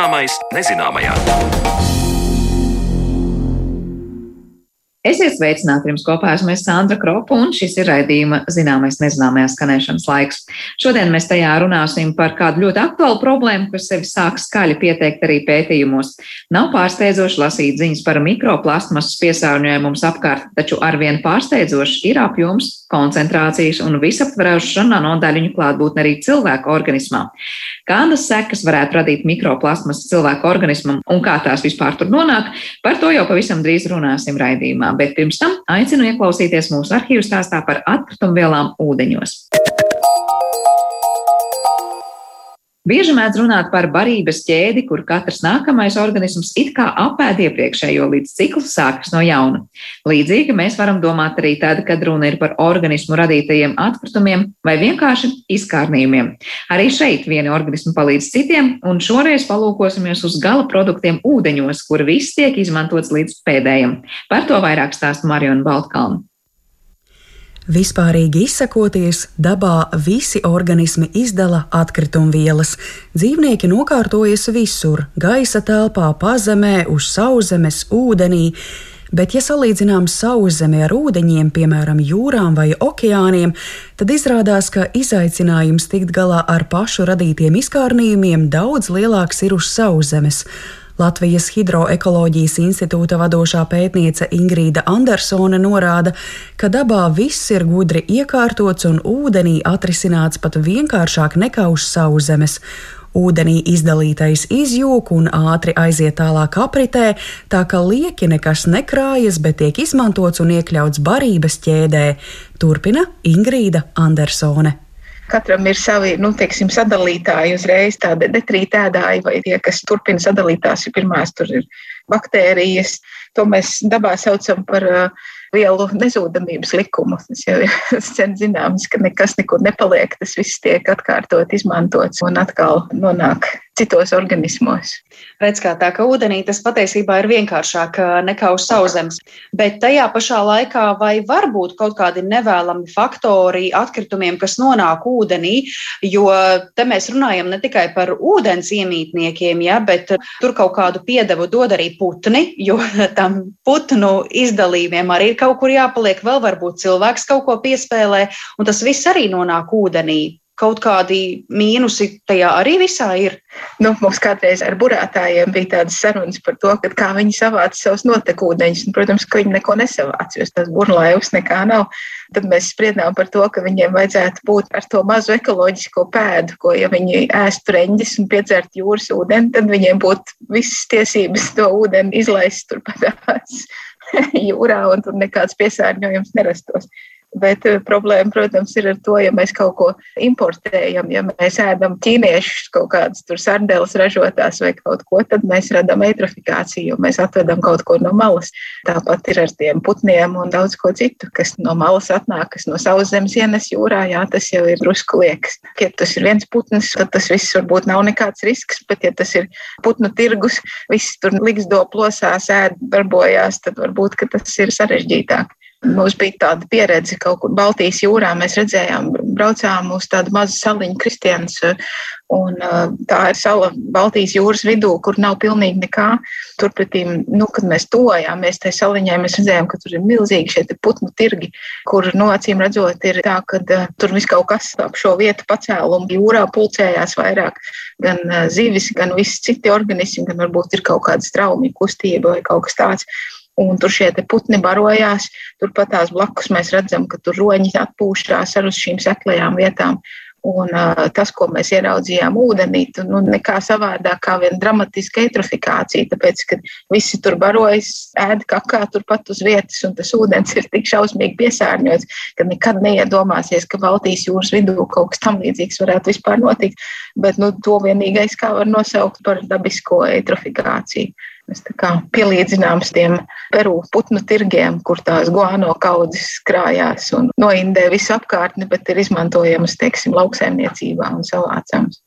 Zināmais nezināmajā. Esiet sveicināti! Jums kopā esmu Sandra Kropa, un šis ir raidījuma zināmais nezināmajā skanēšanas laiks. Šodien mēs tajā runāsim par kādu ļoti aktuālu problēmu, kas sevi sāk skaļi pieteikt arī pētījumos. Nav pārsteidzoši lasīt ziņas par mikroplastmasas piesārņojumu mums apkārt, taču arvien pārsteidzoši ir apjoms, koncentrācijas un visaptveroša nanodaļiņu klātbūtne arī cilvēka organismā. Kādas sekas varētu radīt mikroplastmasas cilvēka organismam un kā tās vispār tur nonāk, par to jau pavisam drīz runāsim raidījumā bet pirms tam aicinu ieklausīties mūsu arhīvu stāstā par atkritumvielām ūdeņos. Bieži mēdz runāt par barības ķēdi, kur katrs nākamais organisms it kā apēd iepriekšējo, līdz cikls sākas no jauna. Līdzīgi mēs varam domāt arī tad, kad runa ir par organismu radītajiem atkritumiem vai vienkārši izkārnījumiem. Arī šeit vieni organismi palīdz citiem, un šoreiz palūkosimies uz gala produktiem ūdeņos, kur viss tiek izmantots līdz pēdējiem. Par to vairāk stāsta Mariona Baltkalna. Vispārīgi izsakoties, dabā visi organismi izdala atkritumvielas. Dzīvnieki nokārtojas visur - gaisa telpā, pazemē, uz sauszemes, ūdenī. Bet, ja salīdzinām sauszemi ar ūdeņiem, piemēram, jūrām vai okeāniem, tad izrādās, ka izaicinājums tikt galā ar pašu radītiem izkārnījumiem daudz lielāks ir uz sauszemes. Latvijas Hidroekoloģijas institūta vadošā pētniece Ingrīda Andersone norāda, ka dabā viss ir gudri iekārtots un ūdenī atrisināts pat vienkāršāk nekā uz sauszemes. Ūdenī izdalītais izjūg un ātri aiziet tālāk apritē, tā ka lieki nekas nekrājas, bet tiek izmantots un iekļauts barības ķēdē, turpina Ingrīda Andersone katram ir savi, nu, teiksim, sadalītāji uzreiz tādi detrītēdāji vai tie, kas turpina sadalītās, ir pirmās tur ir baktērijas. To mēs dabā saucam par uh, vielu nezūdamības likumu. Tas jau ir sen zināms, ka nekas nekur nepaliek, tas viss tiek atkārtot, izmantots un atkal nonāk citos organismos. Redz, kā tā, ka ūdenī tas patiesībā ir vienkāršāk nekā uz sauszemes. Bet tajā pašā laikā vai var būt kaut kādi nevēlami faktori atkritumiem, kas nonāk ūdenī, jo te mēs runājam ne tikai par ūdens iemītniekiem, ja, bet tur kaut kādu piedevu dod arī putni, jo tam putnu izdalījumiem arī ir kaut kur jāpaliek, vēl varbūt cilvēks kaut ko piespēlē, un tas viss arī nonāk ūdenī kaut kādi mīnusi tajā arī visā ir. Nu, mums kādreiz ar burātājiem bija tādas sarunas par to, kā viņi savāca savus notekūdeņus. Un, protams, ka viņi neko nesavāca, jo tas burlaivs nekā nav. Tad mēs spriedām par to, ka viņiem vajadzētu būt ar to mazu ekoloģisko pēdu, ko, ja viņi ēstu reņģis un piedzert jūras ūdeni, tad viņiem būtu visas tiesības to ūdeni izlaist turpatās jūrā un tur nekāds piesārņojums nerastos. Bet eh, problēma, protams, ir ar to, ja mēs kaut ko importējam, ja mēs ēdam ķīniešus kaut kādas tur sardeles ražotās vai kaut ko, tad mēs radām eitrofikāciju, mēs atvedam kaut ko no malas. Tāpat ir ar tiem putniem un daudz ko citu, kas no malas atnāk, kas no savas zemes ienes jūrā, jā, tas jau ir drusku liekas. Ja tas ir viens putns, tad tas viss varbūt nav nekāds risks, bet ja tas ir putnu tirgus, viss tur liks do plosās, ēd, darbojās, tad varbūt tas ir sarežģītāk. Mums bija tāda pieredze kaut kur Baltijas jūrā. Mēs redzējām, braucām uz tādu mazu saliņu Kristians. Un, tā ir sala Baltijas jūras vidū, kur nav pilnīgi nekā. Turpretī, nu, kad mēs tojāmies tajā saliņā, mēs redzējām, ka tur ir milzīgi šie putnu tirgi, kur, nu, acīm redzot, ir tā, ka uh, tur viss kaut kas ap šo vietu pacēlumu jūrā pulcējās vairāk. Gan uh, zivis, gan visi citi organismi, gan varbūt ir kaut kāda straumja kustība vai kaut kas tāds un tur šie putni barojās. Turpat tās blakus mēs redzam, ka tur roņi atpūšās ar uz šīm seklajām vietām. Un uh, tas, ko mēs ieraudzījām ūdenī, tu, nu, nekā savādāk kā viena dramatiska eitrofikācija, tāpēc, ka visi tur barojas, ēd kakā turpat uz vietas, un tas ūdens ir tik šausmīgi piesārņots, ka nekad neiedomāsies, ka Baltijas jūras vidū kaut kas tam līdzīgs varētu vispār notikt. Bet nu, to vienīgais, kā var nosaukt par dabisko eitrofikāciju. Mēs tā kā pielīdzinām tiem Peru putnu tirgiem, kur tās guano kaudzes krājās un noindē visu apkārtni, bet ir izmantojamas, teiksim, lauksaimniecībā un savācams.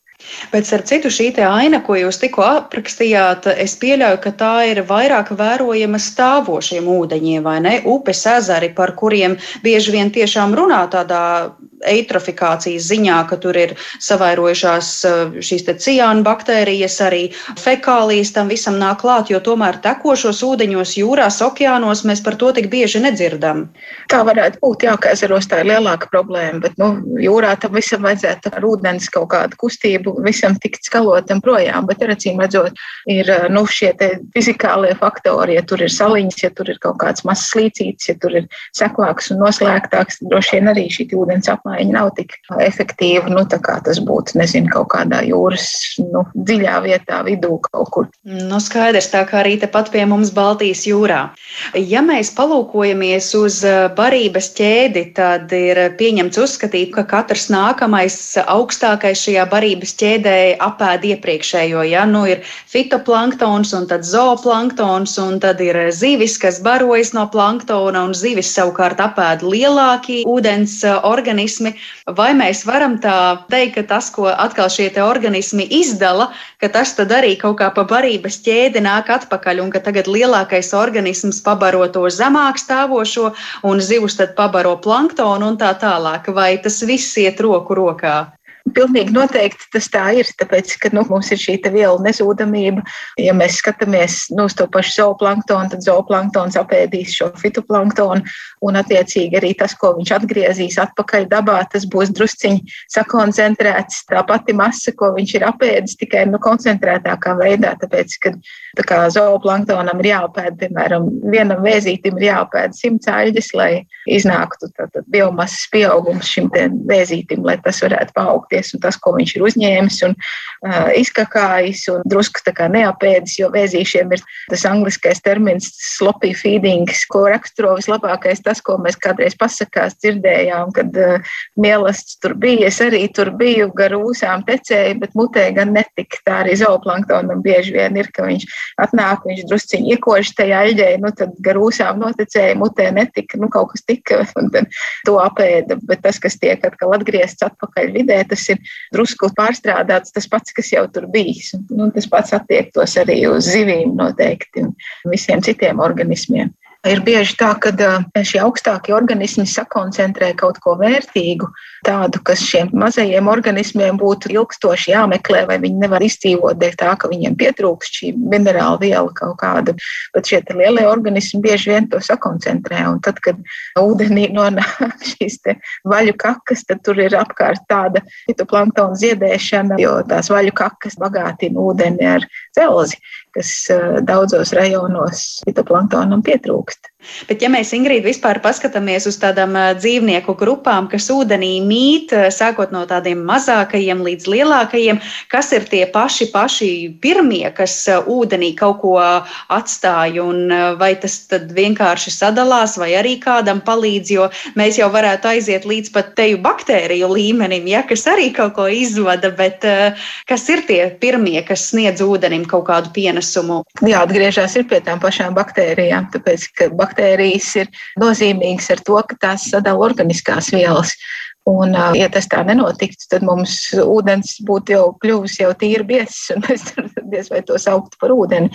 Bet ar citu šī aina, ko jūs tikko aprakstījāt, es pieļauju, ka tā ir vairāk vērojama stāvošiem ūdeņiem, vai ne? Upes ezeri, par kuriem bieži vien tiešām runā tādā eitrofikācijas ziņā, ka tur ir savairojušās eh, šīs ciāna baktērijas, arī fekālijas tam visam nāk klāt, jo tomēr tekošos ūdeņos, jūrās, okeānos mēs par to tik bieži nedzirdam. Tā varētu būt, jā, ka ezeros tā ir lielāka problēma, bet nu, jūrā tam visam vajadzētu ar ūdens kaut kādu kustību, visam tikt skalotam projām, bet acīm redzot, ir nu, šie fizikālie faktori, ja tur ir saliņas, ja tur ir kaut kāds mazs slīcītis, ja tur ir seklāks un noslēgtāks, droši vien arī šī ūdens apmaiņa nav tik efektīva, nu, kā tas būtu, nezinu, kaut kādā jūras nu, dziļā vietā vidū kaut kur. Nu, skaidrs, tā kā arī tepat pie mums Baltijas jūrā. Ja mēs palūkojamies uz barības ķēdi, tad ir pieņemts uzskatīt, ka katrs nākamais augstākais šajā barības ķēdē apēd iepriekšējo. Ja? Nu, ir fitoplanktons un tad zooplanktons un tad ir zivis, kas barojas no planktona un zivis savukārt apēd lielāki ūdens organismi. Vai mēs varam tā teikt, ka tas, ko atkal šie organismi izdala, ka tas arī kaut kā pa barības ķēdi nāk atpakaļ un ka tagad lielākais organisms pabaro to zemāk stāvošo un zivs tad pabaro planktonu un tā tālāk. Vai tas viss iet roku rokā? Pilnīgi noteikti tas tā ir, tāpēc, ka nu, mums ir šī viela nezūdamība. Ja mēs skatāmies nu, uz to pašu zooplanktonu, tad zooplanktons apēdīs šo fitoplanktonu, un attiecīgi arī tas, ko viņš atgriezīs atpakaļ dabā, tas būs drusciņi sakoncentrēts. Tā pati masa, ko viņš ir apēdis, tikai nu, koncentrētākā veidā, tāpēc, ka tā kā zooplanktonam ir jāapēd, piemēram, vienam vēzītim ir jāapēd simts aļģes, lai iznāktu tātad biomasas pieaugums šim vēzītim, lai tas varētu paaugt iemācīties, un tas, ko viņš ir uzņēmis un uh, izkakājis, un drusku tā kā neapēdis, jo vēzīšiem ir tas angliskais termins sloppy feeding, ko raksturo vislabākais tas, ko mēs kādreiz pasakās dzirdējām, kad uh, mielasts tur bija. Es arī tur biju, gar ūsām tecēju, bet mutē gan netika. Tā arī zooplanktonam bieži vien ir, ka viņš atnāk, viņš drusciņi iekož tajā aļģē, nu tad gar ūsām notecēja, mutē netika, nu kaut kas tika, un tad to apēda. Bet tas, kas tiek atkal atgriezts atpakaļ vidē, tas tas ir drusku pārstrādāts, tas pats, kas jau tur bijis. Nu, tas pats attiektos arī uz zivīm noteikti un visiem citiem organismiem. Ir bieži tā, ka šie augstākie organismi sakoncentrē kaut ko vērtīgu, tādu, kas šiem mazajiem organismiem būtu ilgstoši jāmeklē, vai viņi nevar izdzīvot dēļ tā, ka viņiem pietrūkst šī minerāla viela kaut kāda. Bet šie lielie organismi bieži vien to sakoncentrē. Un tad, kad ūdenī nonāk šīs vaļu kakas, tad tur ir apkārt tāda fitoplanktona ziedēšana, jo tās vaļu kakas bagātina ūdeni ar dzelzi kas eh, daudzos rajonos fitoplanktonam pietrūkst. Bet, ja mēs, Ingrīda, vispār paskatāmies uz tādām dzīvnieku grupām, kas ūdenī mīt, sākot no tādiem mazākajiem līdz lielākajiem, kas ir tie paši, paši pirmie, kas ūdenī kaut ko atstāja, un vai tas tad vienkārši sadalās, vai arī kādam palīdz, jo mēs jau varētu aiziet līdz pat teju baktēriju līmenim, ja, kas arī kaut ko izvada, bet kas ir tie pirmie, kas sniedz ūdenim kaut kādu pienesumu? Jā, atgriežas pie tām pašām baktērijām, tāpēc, ka baktērijas ir nozīmīgas ar to, ka tās sadala organiskās vielas. Un, ja tas tā nenotiktu, tad mums ūdens būtu jau kļuvis jau tīri biezs, un mēs diez vai to sauktu par ūdeni.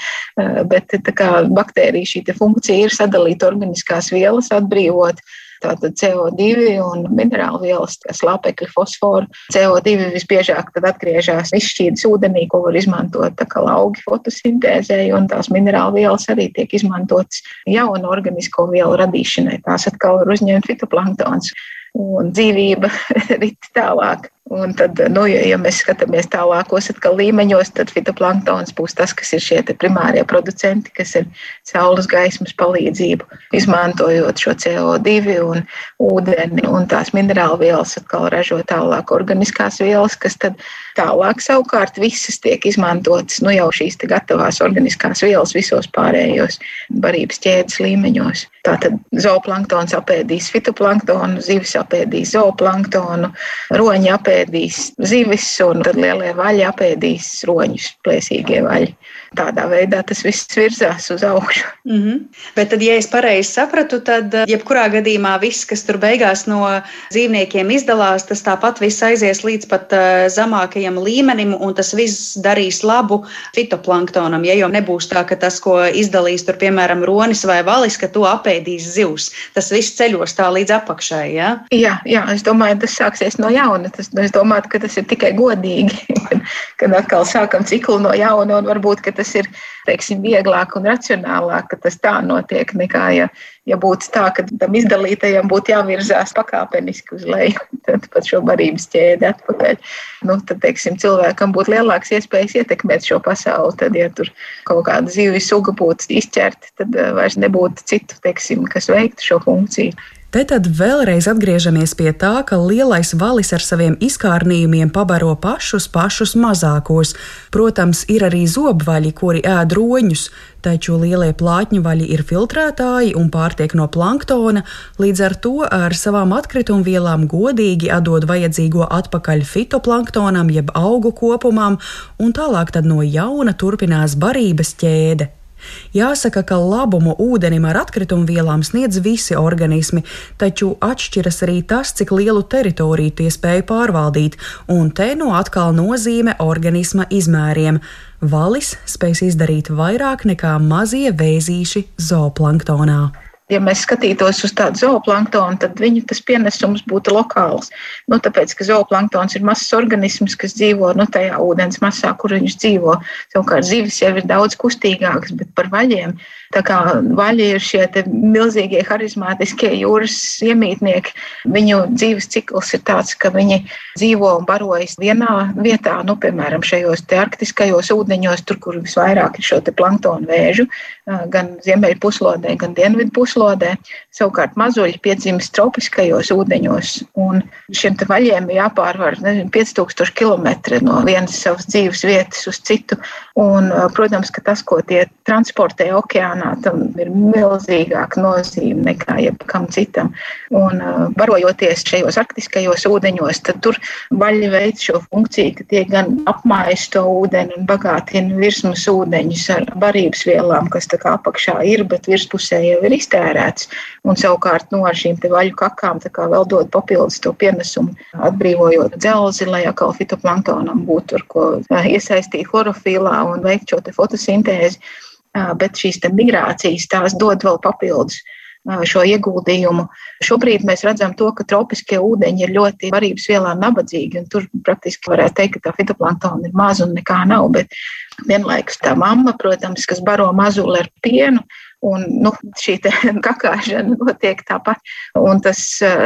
Bet kā baktērija šī funkcija ir sadalīt organiskās vielas, atbrīvot Tātad CO2 un minerālu vielas, slāpekļi, fosforu. CO2 visbiežāk atgriežas izšķīdas ūdenī, ko var izmantot kā augi fotosintēzei, un tās minerālu vielas arī tiek izmantotas jaunu organisko vielu radīšanai. Tās atkal var uzņemt fitoplanktons un dzīvība rit tālāk. Un tad, nu, ja, mēs skatāmies tālākos līmeņos, tad fitoplanktons būs tas, kas ir šie primārie producenti, kas ir saules gaismas palīdzību, izmantojot šo CO2 un ūdeni un tās minerālu vielas, atkal ražo tālāk organiskās vielas, kas tad tālāk savukārt visas tiek izmantotas, nu jau šīs gatavās organiskās vielas visos pārējos barības ķēdes līmeņos. Tātad zooplanktons apēdīs fitoplanktonu, zivis apēdīs zooplanktonu, roņi apēdīs apēdīs zivis, un tad lielie vaļi apēdīs roņus, plēsīgie vaļi. Tādā veidā tas viss virzās uz augšu. Mm -hmm. Bet tad, ja es pareizi sapratu, tad eh, jebkurā gadījumā viss, kas tur beigās no dzīvniekiem izdalās, tas tāpat viss aizies līdz pat uh, zemākajam līmenim, un tas viss darīs labu fitoplanktonam. Ja jau nebūs tā, ka tas, ko izdalīs tur, piemēram, ronis vai valis, ka to apēdīs zivs. Tas viss ceļos tā līdz apakšai. Ja? Jā, jā, es domāju, tas sāksies no jauna. Tas, es domāju, ka tas ir tikai godīgi, kad atkal sākam ciklu no jauna, un varbūt tas ir teiksim, vieglāk un racionālāk, ka tas tā notiek, nekā ja, ja būtu tā, ka tam izdalītajam būtu jāvirzās pakāpeniski uz leju, tad pat šo barības ķēdi atpakaļ. Nu, tad, teiksim, cilvēkam būtu lielāks iespējas ietekmēt šo pasauli. Tad, ja tur kaut kāda zivju suga būtu izķerta, tad eh, vairs nebūtu citu, teiksim, kas veiktu šo funkciju. Te tad vēlreiz atgriežamies pie tā, ka lielais valis ar saviem izkārnījumiem pabaro pašus pašus mazākos. Protams, ir arī zobvaļi, kuri ēd roņus, taču lielie plātņu vaļi ir filtrētāji un pārtiek no planktona, līdz ar to ar savām atkritumvielām godīgi atdod vajadzīgo atpakaļ fitoplanktonam jeb augu kopumam, un tālāk tad no jauna turpinās barības ķēde. Jāsaka, ka labumu ūdenim ar atkritumvielām sniedz visi organismi, taču atšķiras arī tas, cik lielu teritoriju tie spēj pārvaldīt, un te no atkal nozīme organisma izmēriem. Valis spēj izdarīt vairāk nekā mazie vēzīši zooplanktonā ja mēs skatītos uz tādu zooplanktonu, tad viņu tas pienesums būtu lokāls. Nu, tāpēc, ka zooplanktons ir mazs organisms, kas dzīvo nu, tajā ūdens masā, kur viņš dzīvo. Savukārt zivis jau ir daudz kustīgāks, bet par vaļiem Tā kā vaļi ir šie milzīgie, harizmātiskie jūras iemītnieki, viņu dzīves cikls ir tāds, ka viņi dzīvo un barojas vienā vietā, nu, piemēram, šajos arktiskajos ūdeņos, tur, kur visvairāk ir šo planktonu vēžu, gan ziemeļu puslodē, gan dienvidu puslodē. Savukārt mazuļi piedzimst tropiskajos ūdeņos, un šiem vaļiem ir jāpārvar nezinu, 5000 km no vienas savas dzīves vietas uz citu. Un, protams, ka tas, ko tie transportē okeānā, okeānā tam ir milzīgāka nozīme nekā jebkam citam. Un uh, barojoties šajos arktiskajos ūdeņos, tad tur vaļi veids šo funkciju, ka tie gan apmājas to ūdeni un bagātina virsmas ūdeņus ar barības vielām, kas tā kā apakšā ir, bet virspusē jau ir iztērēts. Un savukārt no nu, šīm vaļu kakām vēl dod papildus to pienesumu, atbrīvojot dzelzi, lai atkal fitoplanktonam būtu ar ko uh, iesaistīt chlorofilā un veikt šo fotosintēzi bet šīs migrācijas tās dod vēl papildus šo ieguldījumu. Šobrīd mēs redzam, to, ka tropiskie ūdeņi ir ļoti varības vielām nabadzīgi, un tur praktiski varētu teikt, ka tā fitoplanktona ir maza un nekā nav. Bet vienlaikus tā mamma, protams, kas baro mazuli ar pienu, Un, nu, šī kakāšana notiek tāpat. Un tas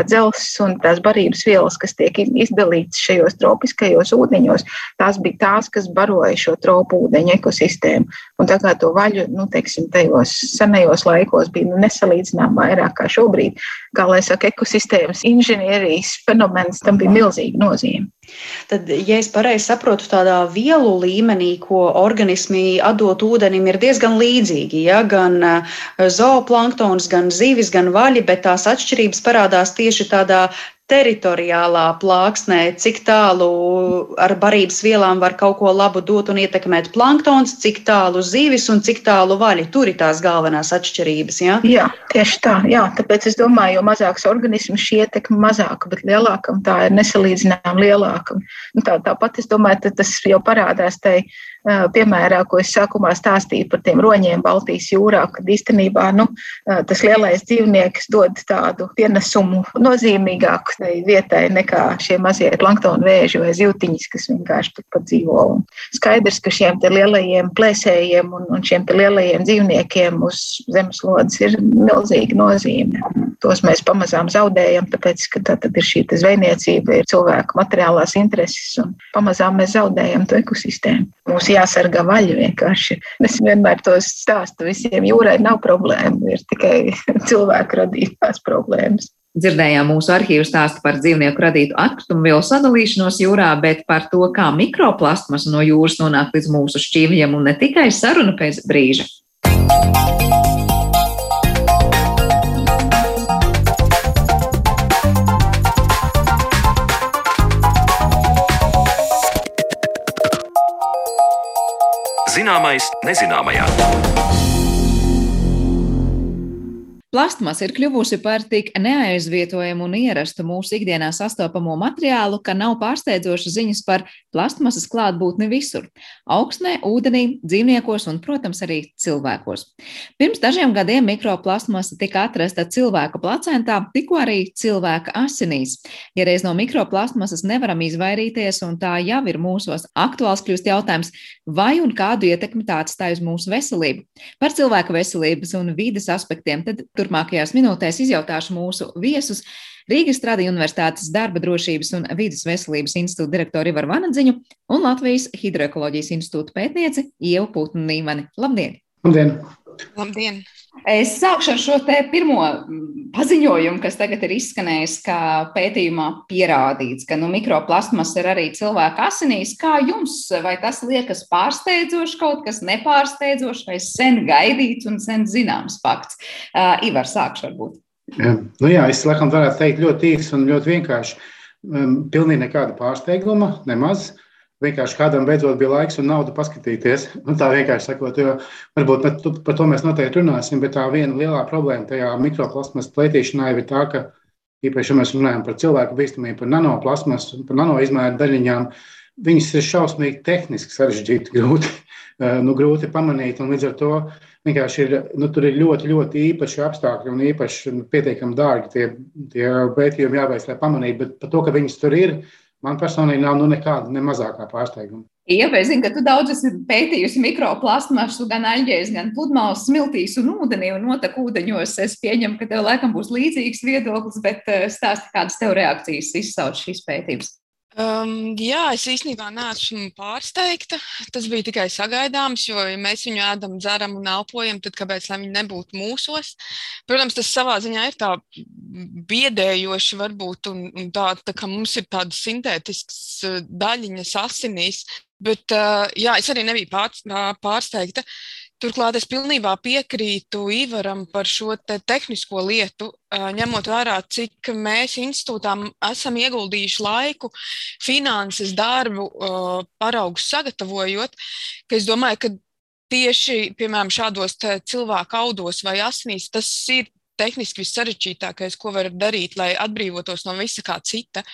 dzelzs un tās barības vielas, kas tiek izdalītas šajos tropiskajos ūdeņos, tās bija tās, kas baroja šo tropu ūdeņu ekosistēmu. Un tā kā to vaļu, nu, teiksim, tajos senajos laikos bija nu, nesalīdzinām vairāk kā šobrīd, kā lai saka, ekosistēmas inženierijas fenomens, tam bija milzīga nozīme. Tad, ja es pareizi saprotu, tādā vielu līmenī, ko organismi atdot ūdenim, ir diezgan līdzīgi. Ja? Gan eh, zooplanktons, gan zivis, gan vaļi, bet tās atšķirības parādās tieši tādā teritoriālā plāksnē, cik tālu ar barības vielām var kaut ko labu dot un ietekmēt planktons, cik tālu zivis un cik tālu vaļi. Tur ir tās galvenās atšķirības. Ja? Jā, tieši tā. Jā. Tāpēc es domāju, jo mazāks organisms šī ietekme mazāka, bet lielākam tā ir nesalīdzināmā lielāka. Nu, tā, tāpat es domāju, tas jau parādās tajā piemērā, ko es sākumā stāstīju par tiem roņiem Baltijas jūrā, kad īstenībā nu, tas lielais dzīvnieks dod tādu pienesumu nozīmīgāku tai vietai nekā šie mazie planktona vēži vai zivtiņas, kas vienkārši turpat dzīvo. Un skaidrs, ka šiem lielajiem plēsējiem un, un šiem lielajiem dzīvniekiem uz zemeslodes ir milzīga nozīme. Tos mēs pamazām zaudējam, tāpēc, ka tā tad ir šī zvejniecība, ir cilvēku materiālās intereses, un pamazām mēs zaudējam to ekosistēmu. Mums jāsargā vaļa vienkārši. Es vienmēr to stāstu visiem. Jūrai nav problēma, ir tikai cilvēku radītās problēmas. Dzirdējām mūsu arhīvu stāstu par dzīvnieku radītu atkritumu vielu sadalīšanos jūrā, bet par to, kā mikroplastmas no jūras nonāk līdz mūsu šķīvjiem un ne tikai saruna pēc brīža. Zināmais nezināmajā. Plastmasa ir kļuvusi par tik neaizvietojamu un ierastu mūsu ikdienā sastopamo materiālu, ka nav pārsteidzošas ziņas par plastmasas klātbūtni visur - augsnē, ūdenī, dzīvniekos un, protams, arī cilvēkos. Pirms dažiem gadiem mikroplastmasa tika atrasta cilvēka placentā, tikko arī cilvēka asinīs. Ja reiz no mikroplastmasas nevaram izvairīties, un tā jau ir mūsos, aktuāls kļūst jautājums, vai un kādu ietekmi tā atstāj uz mūsu veselību. Par cilvēka veselības un vides aspektiem tad turpmākajās minūtēs izjautāšu mūsu viesus. Rīgas Tradiņu Universitātes darba drošības un vidas veselības institūta direktoru Ivaru Vanadziņu un Latvijas Hidroekoloģijas institūta pētnieci Ievu Putnu Nīmani. Labdien! Labdien! Labdien! Es sākšu ar šo pirmo paziņojumu, kas tagad ir izskanējis, ka pētījumā pierādīts, ka nu, mikroplastmas ir arī cilvēka asinīs. Kā jums, vai tas liekas pārsteidzoši, kaut kas nepārsteidzošs, vai sen gaidīts un sen zināms fakts? Uh, Ivar, sākšu varbūt. Ja, nu jā, es laikam varētu teikt ļoti īsi un ļoti vienkārši. Um, pilnīgi nekāda pārsteiguma, nemaz. Uh, vienkārši kādam beidzot bija laiks un nauda paskatīties. Nu, tā vienkārši sakot, jo varbūt par, par to mēs noteikti runāsim, bet tā viena lielā problēma tajā mikroplasmas plētīšanā ir tā, ka īpaši, ja mēs runājam par cilvēku bīstamību, par nanoplasmas, par nanoizmēru daļiņām, viņas ir šausmīgi tehniski sarežģīti, grūti, nu, grūti pamanīt. Līdz ar to vienkārši ir, nu, tur ir ļoti, ļoti īpaši apstākļi un īpaši nu, pietiekami dārgi tie, tie pētījumi jāveic, lai pamanītu. Bet par to, ka viņas tur ir, man personīgi nav nu, nekāda ne mazākā pārsteiguma. Jā, es zinu, ka tu daudz esi pētījusi mikroplastmasu, gan aļģēs, gan pludmales smiltīs un ūdenī un notekūdeņos. Es pieņemu, ka tev laikam būs līdzīgs viedoklis, bet eh, stāsti, kādas tev reakcijas izsauc šīs pētības. Um, jā, es īstenībā neesmu pārsteigta. Tas bija tikai sagaidāms, jo, ja mēs viņu ēdam, dzeram un elpojam, tad kāpēc viņi nebūtu mūsos? Protams, tas savā ziņā ir tā biedējoši, varbūt, un, un tā, tā kā mums ir tādas sintētiskas uh, daļiņas asinīs. Bet uh, jā, es arī nebiju pār, pārsteigta. Turklāt es pilnībā piekrītu Ivaram par šo te tehnisko lietu, ņemot vērā, cik mēs institūtām esam ieguldījuši laiku, finanses, darbu, paraugus sagatavojot, ka es domāju, ka tieši, piemēram, šādos cilvēku audos vai asnīs, tas ir tehniski vissarežģītākais, ko var darīt, lai atbrīvotos no visa kā cita.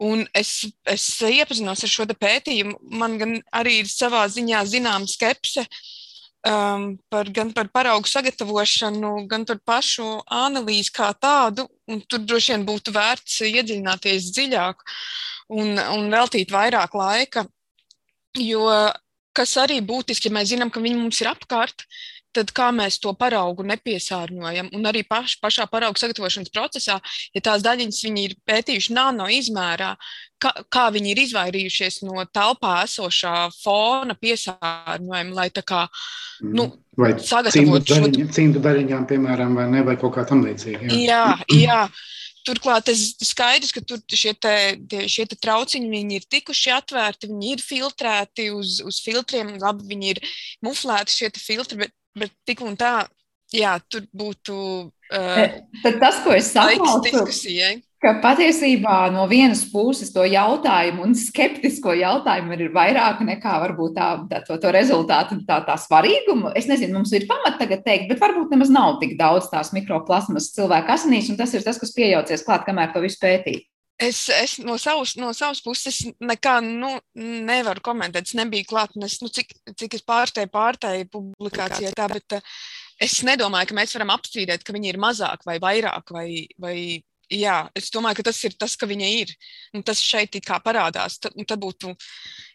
Un es, es iepazinos ar šo pētījumu. Man arī ir savā ziņā zināma skepse, uh, um, par, gan par paraugu sagatavošanu, gan par pašu analīzi kā tādu. Tur droši vien būtu vērts iedziļināties dziļāk un, un veltīt vairāk laika. Jo kas arī būtiski, ja mēs zinām, ka viņi mums ir apkārt, tad kā mēs to paraugu nepiesārņojam. Un arī paš, pašā paraugu sagatavošanas procesā, ja tās daļiņas viņi ir pētījuši nano izmērā, kā, kā viņi ir izvairījušies no telpā esošā fona piesārņojuma, lai tā kā mhm. nu, sagatavotu šo cimdu daļiņām, piemēram, vai ne, vai kaut kā tam līdzīga. Jā, jā. jā. Turklāt tas skaidrs, ka tur šie, te, šie te trauciņi ir tikuši atvērti, viņi ir filtrēti uz, uz filtriem, labi, viņi ir muflēti šie filtri, bet bet tik un tā, jā, tur būtu. Uh, Tad tas, ko es saprotu, ka patiesībā no vienas puses to jautājumu un skeptisko jautājumu ir vairāk nekā varbūt tā, tā to, to rezultātu, tā, tā svarīgumu. Es nezinu, mums ir pamata tagad teikt, bet varbūt nemaz nav tik daudz tās mikroplasmas cilvēku asinīs, un tas ir tas, kas piejaucies klāt, kamēr to visu pētīt. Es, es no, savas, no savas puses nekā nu, nevaru komentēt. Es nebiju klāt, un es, nu, cik, cik es pārsteigtu pārsteigtu publikācijai, tā, bet uh, es nedomāju, ka mēs varam apstrīdēt, ka viņi ir mazāk vai vairāk. Vai, vai, jā, es domāju, ka tas ir tas, ka viņi ir. Un tas šeit kā parādās. Tad, tad būtu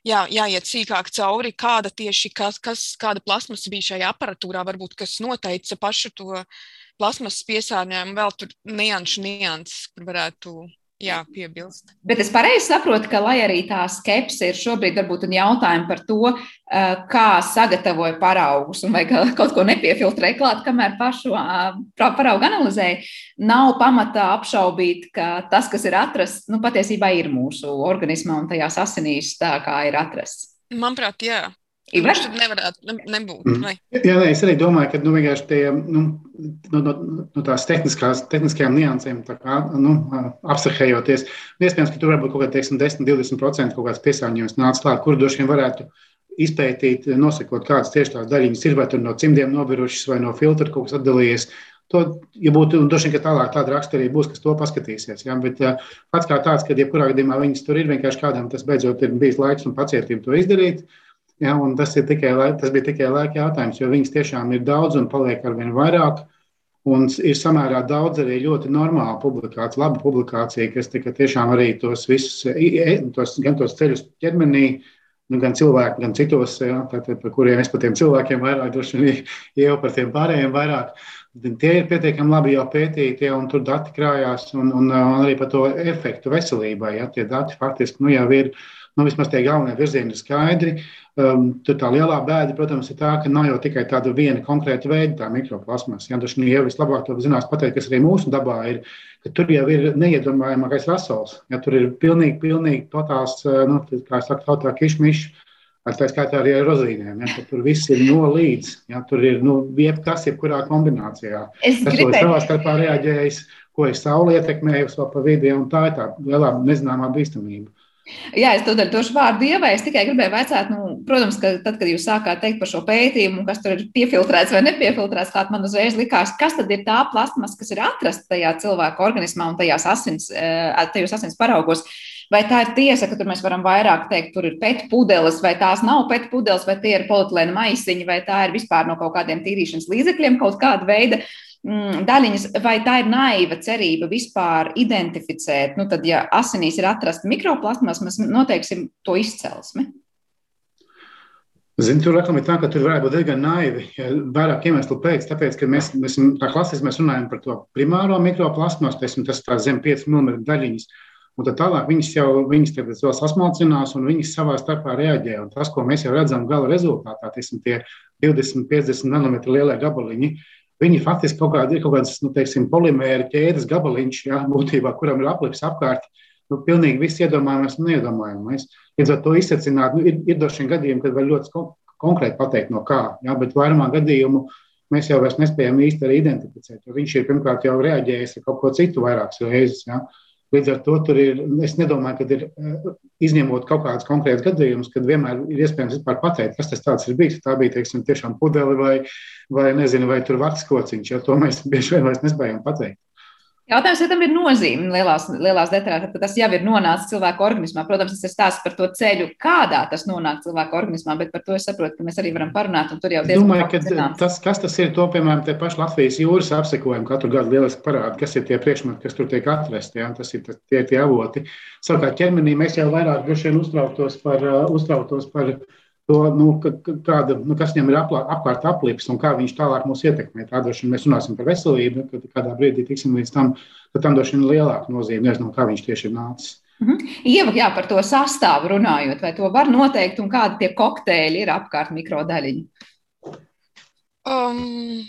jā, jāiet sīkāk cauri, kāda tieši kas, kas, kāda plasmas bija šajā aparatūrā, varbūt kas noteica pašu to plasmas piesārņojumu, vēl tur nianšu nianses, kur varētu jā, piebilst. Bet es pareizi saprotu, ka, lai arī tā skepse ir šobrīd, varbūt jautājumi par to, eh, kā sagatavoja paraugus un vai kaut ko nepiefiltrē klāt, kamēr pašu paraugu analizēja, nav pamata apšaubīt, ka tas, kas ir atrasts, nu, patiesībā ir mūsu organismā un tajās asinīs tā, kā ir atrasts. Manuprāt, jā. Viņš tur nevarētu ne, nebūt. Mm. Vai? Jā, nē, es arī domāju, ka nu, vienkārši tie, nu, no, no, no tās tehniskajām niansēm kā, nu, abstrahējoties, iespējams, ka tur varbūt kaut kāda 10-20% kaut kāds piesārņojums nāca klāt, kur droši vien varētu izpētīt, nosakot, kādas tieši tās daļiņas ir, vai tur no cimdiem nobirušas, vai no filtra kaut kas atdalījies. To, ja būtu, droši vien, ka tālāk tāda raksturība būs, kas to paskatīsies. Ja? Bet uh, pats kā tāds, ka jebkurā gadījumā viņas tur ir, vienkārši kādam tas beidzot ir bijis laiks un pacietība to izdarīt. Ja? Tas, tikai, tas bija tikai laika jautājums, jo viņas tiešām ir daudz un paliek ar vien vairāk. Un ir samērā daudz arī ļoti normāla publikācija, laba publikācija, kas tiešām arī tos visus, tos, gan tos ceļus ķermenī, nu, gan cilvēki, gan citos, ja, tātad, par kuriem es par tiem cilvēkiem vairāk, droši vien jau par tiem pārējiem vairāk. Tie ir pietiekami labi jau pētīti, un tur dati krājās, un, un, un arī par to efektu veselībai. Ja, tie dati faktiski nu, jau ir, nu, vismaz tie galvenie virzieni ir skaidri. Um, tur tā lielā bēda, protams, ir tā, ka nav jau tikai tāda viena konkrēta veida, tā mikroplasmas. Ja, tas jau vislabāk to zinās pateikt, kas arī mūsu dabā ir, ka tur jau ir neiedomājamākais rasols. Ja, tur ir pilnīgi, pilnīgi totāls, nu, kā saka, tautā kišmišs Tā skaitā arī ar rozīnēm. Ja, tur viss ir no līdz. Ja, tur ir nu, jebkas, jebkurā kombinācijā. Es tas gribēju... savā starpā reaģējis, ko es sauli ietekmēju vēl pa vidi, un tā ir tā lielā nezināmā bīstamība. Jā, es to došu vārdu ievai. Es tikai gribēju vaicāt, nu, protams, ka tad, kad jūs sākāt teikt par šo pētījumu, kas tur ir piefiltrēts vai nepiefiltrēts, kā man uzreiz likās, kas tad ir tā plasmas, kas ir atrasta tajā cilvēka organismā un tajās asins, eh, tajos asins paraugos. Vai tā ir tiesa, ka tur mēs varam vairāk teikt, tur ir pēta pudeles, vai tās nav pēta pudeles, vai tie ir polietilēna maisiņi, vai tā ir vispār no kaut kādiem tīrīšanas līdzekļiem kaut kāda veida mm, daļiņas, vai tā ir naiva cerība vispār identificēt, nu tad, ja asinīs ir atrasta mikroplasmas, mēs noteiksim to izcelsmi. Zinu, tur laikam ir tā, ka tur varētu būt diezgan naivi. Vairāk iemeslu pēc, tāpēc, ka mēs, mēs tā klasiski mēs runājam par to primāro mikroplasmas, tas ir zem 5 mm daļiņas. Un tad tālāk viņas jau viņas vēl sasmalcinās un viņas savā starpā reaģē. Un tas, ko mēs jau redzam gala rezultātā, tiesim, tie 20, 50 nanometru lielie gabaliņi, viņi faktiski kaut kādi, ir kaut kāds nu, teiksim, polimēra ķēdes gabaliņš, jā, būtībā, kuram ir aplips apkārt. Nu, pilnīgi viss iedomājamies un neiedomājamies. Līdz ar to izsacināt, nu, ir, ir daži gadījumi, kad var ļoti konkrēti pateikt, no kā, jā, bet vairumā gadījumu mēs jau nespējam īsti identificēt. Viņš ir pirmkārt jau reaģējis ar kaut ko citu vairākas reizes. Jā. Līdz ar to tur ir, es nedomāju, ka ir eh, izņemot kaut kādus konkrētus gadījumus, kad vienmēr ir iespējams pateikt, kas tas ir bijis. Tā bija teiksim, tiešām pudele vai, vai, nezinu, vai tur vārds kociņš, jo to mēs bieži vien nespējam pateikt. Jautājums, vai tam ir nozīme lielās, lielās detaļās, ka tas jau ir nonācis cilvēka organismā. Protams, tas ir stāsts par to ceļu, kādā tas nonāk cilvēka organismā, bet par to es saprotu, ka mēs arī varam parunāt. Diezgan Domāju, ka zināms. tas, kas tas ir, to, piemēram, te paši Latvijas jūras apsekojumi katru gadu lieliski parāda, kas ir tie priekšmeti, kas tur tiek atrasti. Ja? Tas ir tas, tie, tie avoti. Savukārt ķermenī mēs jau vairāk uztrauktos par, uh, uztrauktos par uh, to, nu, kāda, nu, kas viņam ir aplā, apkārt aplips un kā viņš tālāk mūs ietekmē. Tā droši vien mēs runāsim par veselību, kad kādā brīdī tiksim līdz tam, ka tam droši vien lielāka nozīme, nezinu, kā viņš tieši ir nācis. -hmm. Ieva, jā, par to sastāvu runājot, vai to var noteikt un kādi tie kokteļi ir apkārt mikrodaļiņi? Um,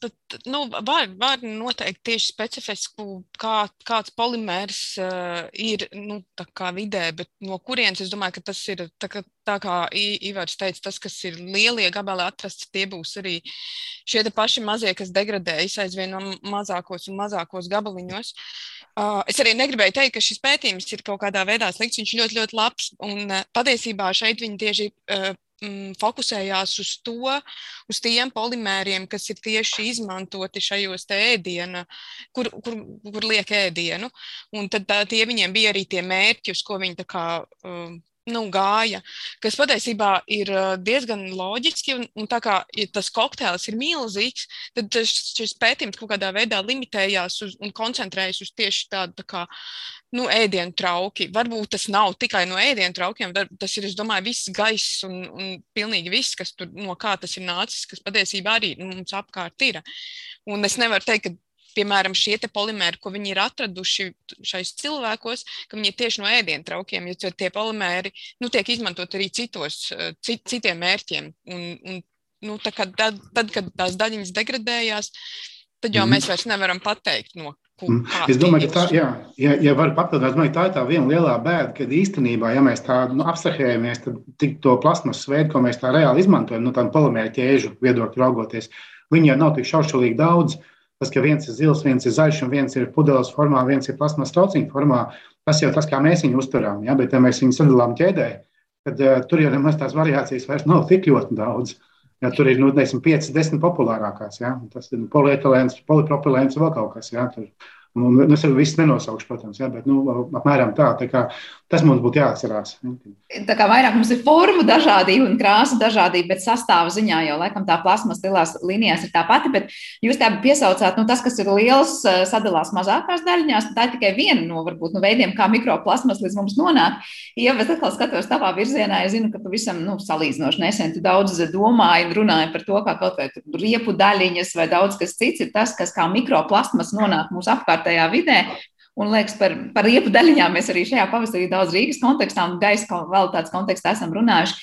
pat, nu, var, var noteikt tieši specifisku, kā, kāds polimērs uh, ir nu, vidē, bet no kurienes es domāju, ka tas ir tā, kā, tā kā Ivars teica, tas, kas ir lielie gabali atrasts, tie būs arī šie paši mazie, kas degradējas aizvien no mazākos un mazākos gabaliņos. Uh, es arī negribēju teikt, ka šis pētījums ir kaut kādā veidā slikts. Viņš ļoti, ļoti labs. Un uh, patiesībā šeit viņi tieši uh, fokusējās uz to, uz tiem polimēriem, kas ir tieši izmantoti šajos ēdiena, kur, kur, kur liek ēdienu. Un tad tā, tie viņiem bija arī tie mērķi, uz ko viņi kā. Um, nu, gāja, kas patiesībā ir diezgan loģiski. Un, un tā kā ja tas kokteils ir milzīgs, tad šis pētījums kaut kādā veidā limitējās uz, un koncentrējas uz tieši tādu tā kā, nu, ēdienu trauki. Varbūt tas nav tikai no ēdienu traukiem, tas ir, es domāju, viss gaiss un, un pilnīgi viss, kas tur no kā tas ir nācis, kas patiesībā arī nu, mums apkārt ir. Un es nevaru teikt, ka piemēram, šie polimēri, ko viņi ir atraduši šais cilvēkos, ka viņi ir tieši no ēdienu traukiem, jo tie polimēri nu, tiek izmantot arī citos, eh, cit, citiem mērķiem. Un, un, nu, tad, tad, kad tās daļiņas degradējās, tad jau mm. mēs vairs nevaram pateikt, no Mm. Es domāju, ka tā, jā, ja, ja var papildināt, tā ir tā viena lielā bēda, ka īstenībā, ja mēs tā nu, apsahējamies, tad to plasmas veidu, ko mēs tā reāli izmantojam, no nu, tādām polimēra ķēžu viedokļu raugoties, viņi jau nav tik šaušalīgi daudz. Tas, ka viens ir zils, viens ir zaļš, un viens ir pudeles formā, viens ir plasmas trauciņa formā, tas jau tas, kā mēs viņu uztverām. Ja? Bet, ja mēs viņu sadalām ķēdē, tad uh, tur jau nemaz tās variācijas vairs nav tik ļoti daudz. Ja, tur ir nu, 5, 10 populārākās. Ja? Tas ir polietilēns, polipropilēns, vēl kaut kas. Ja? Tur, Un, un es jau visu nenosaukšu, protams, ja, bet nu, apmēram tā. tā kā, tas mums būtu jāatcerās. Tā kā vairāk mums ir formu dažādība un krāsa dažādība, bet sastāvā ziņā jau laikam tā plasmas lielās līnijās ir tā pati. Bet jūs tā piesaucāt, nu, tas, kas ir liels, eh, sadalās mazākās daļiņās. Tā ir tikai viena no varbūt, nu, veidiem, kā mikroplasmas līdz mums nonāk. Ja es atkal skatos tavā virzienā, es zinu, ka pavisam nu, salīdzinoši nesen tu daudz domāji un runāji par to, kā kaut vai riepu daļiņas vai daudz kas cits ir tas, kas kā mikroplasmas nonāk mūsu apkārt apkārtējā vidē. Un liekas, par, par riepu daļiņām mēs arī šajā pavasarī daudz Rīgas kontekstā un gaisa kvalitātes kontekstā esam runājuši.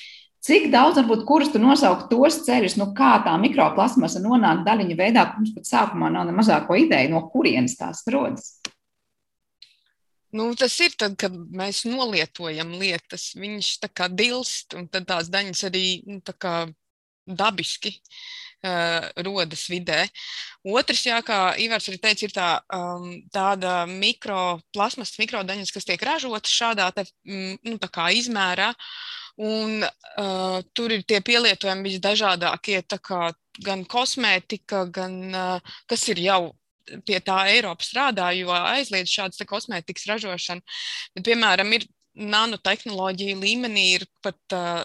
Cik daudz, varbūt, kurus tu nosaukt tos ceļus, nu, kā tā mikroplasmasa nonāk daļiņu veidā, mums pat sākumā nav ne mazāko ideju, no kurienes tās rodas? Nu, tas ir tad, kad mēs nolietojam lietas, viņš tā kā dilst, un tad tās daļas arī nu, dabiski uh, rodas vidē. Otrs, jā, kā Ivars arī teica, ir tā, um, tāda mikroplasmas, mikrodaļas, kas tiek ražotas šādā te, mm, nu, izmērā. Un, uh, tur ir tie pielietojumi visdažādākie, kā gan kosmētika, gan uh, kas ir jau pie tā Eiropa strādā, jo aizliedz šādas kosmētikas ražošanu. Bet, piemēram, ir nanotehnoloģija līmenī ir pat uh,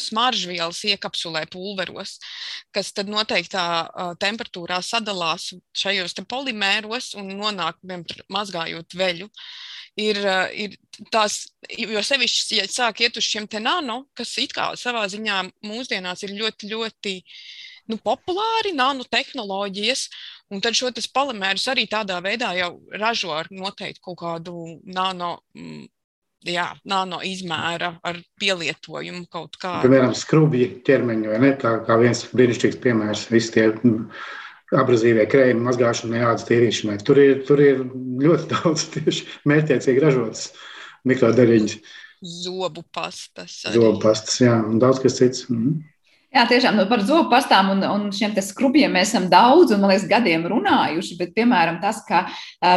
smaržvielas iekapsulē pulveros, kas tad noteiktā uh, temperatūrā sadalās šajos polimēros un nonāk, piemēram, mazgājot veļu. Ir, uh, ir tās, jo sevišķi, ja sāk iet uz šiem te nano, kas it kā savā ziņā mūsdienās ir ļoti, ļoti nu, populāri, nanotehnoloģijas, un tad šo polimērus arī tādā veidā jau ražo ar noteikti kaut kādu nano. Mm, jā, nano izmēra ar pielietojumu kaut kā. Piemēram, skrubji ķermeņa, vai ne? Kā, kā viens brīnišķīgs piemērs, visi tie mm, abrazīvie krējumi, mazgāšanai, ādas tīrīšanai. Tur ir, tur ir ļoti daudz tieši mērķiecīgi ražotas mikrodaļiņas. Zobu pastas. Arī. Zobu pastas, jā, un daudz kas cits. Mm. Jā, tiešām nu, par zobu pastām un, un šiem skrubjiem mēs esam daudz un, man liekas, gadiem runājuši. Bet, piemēram, tas, ka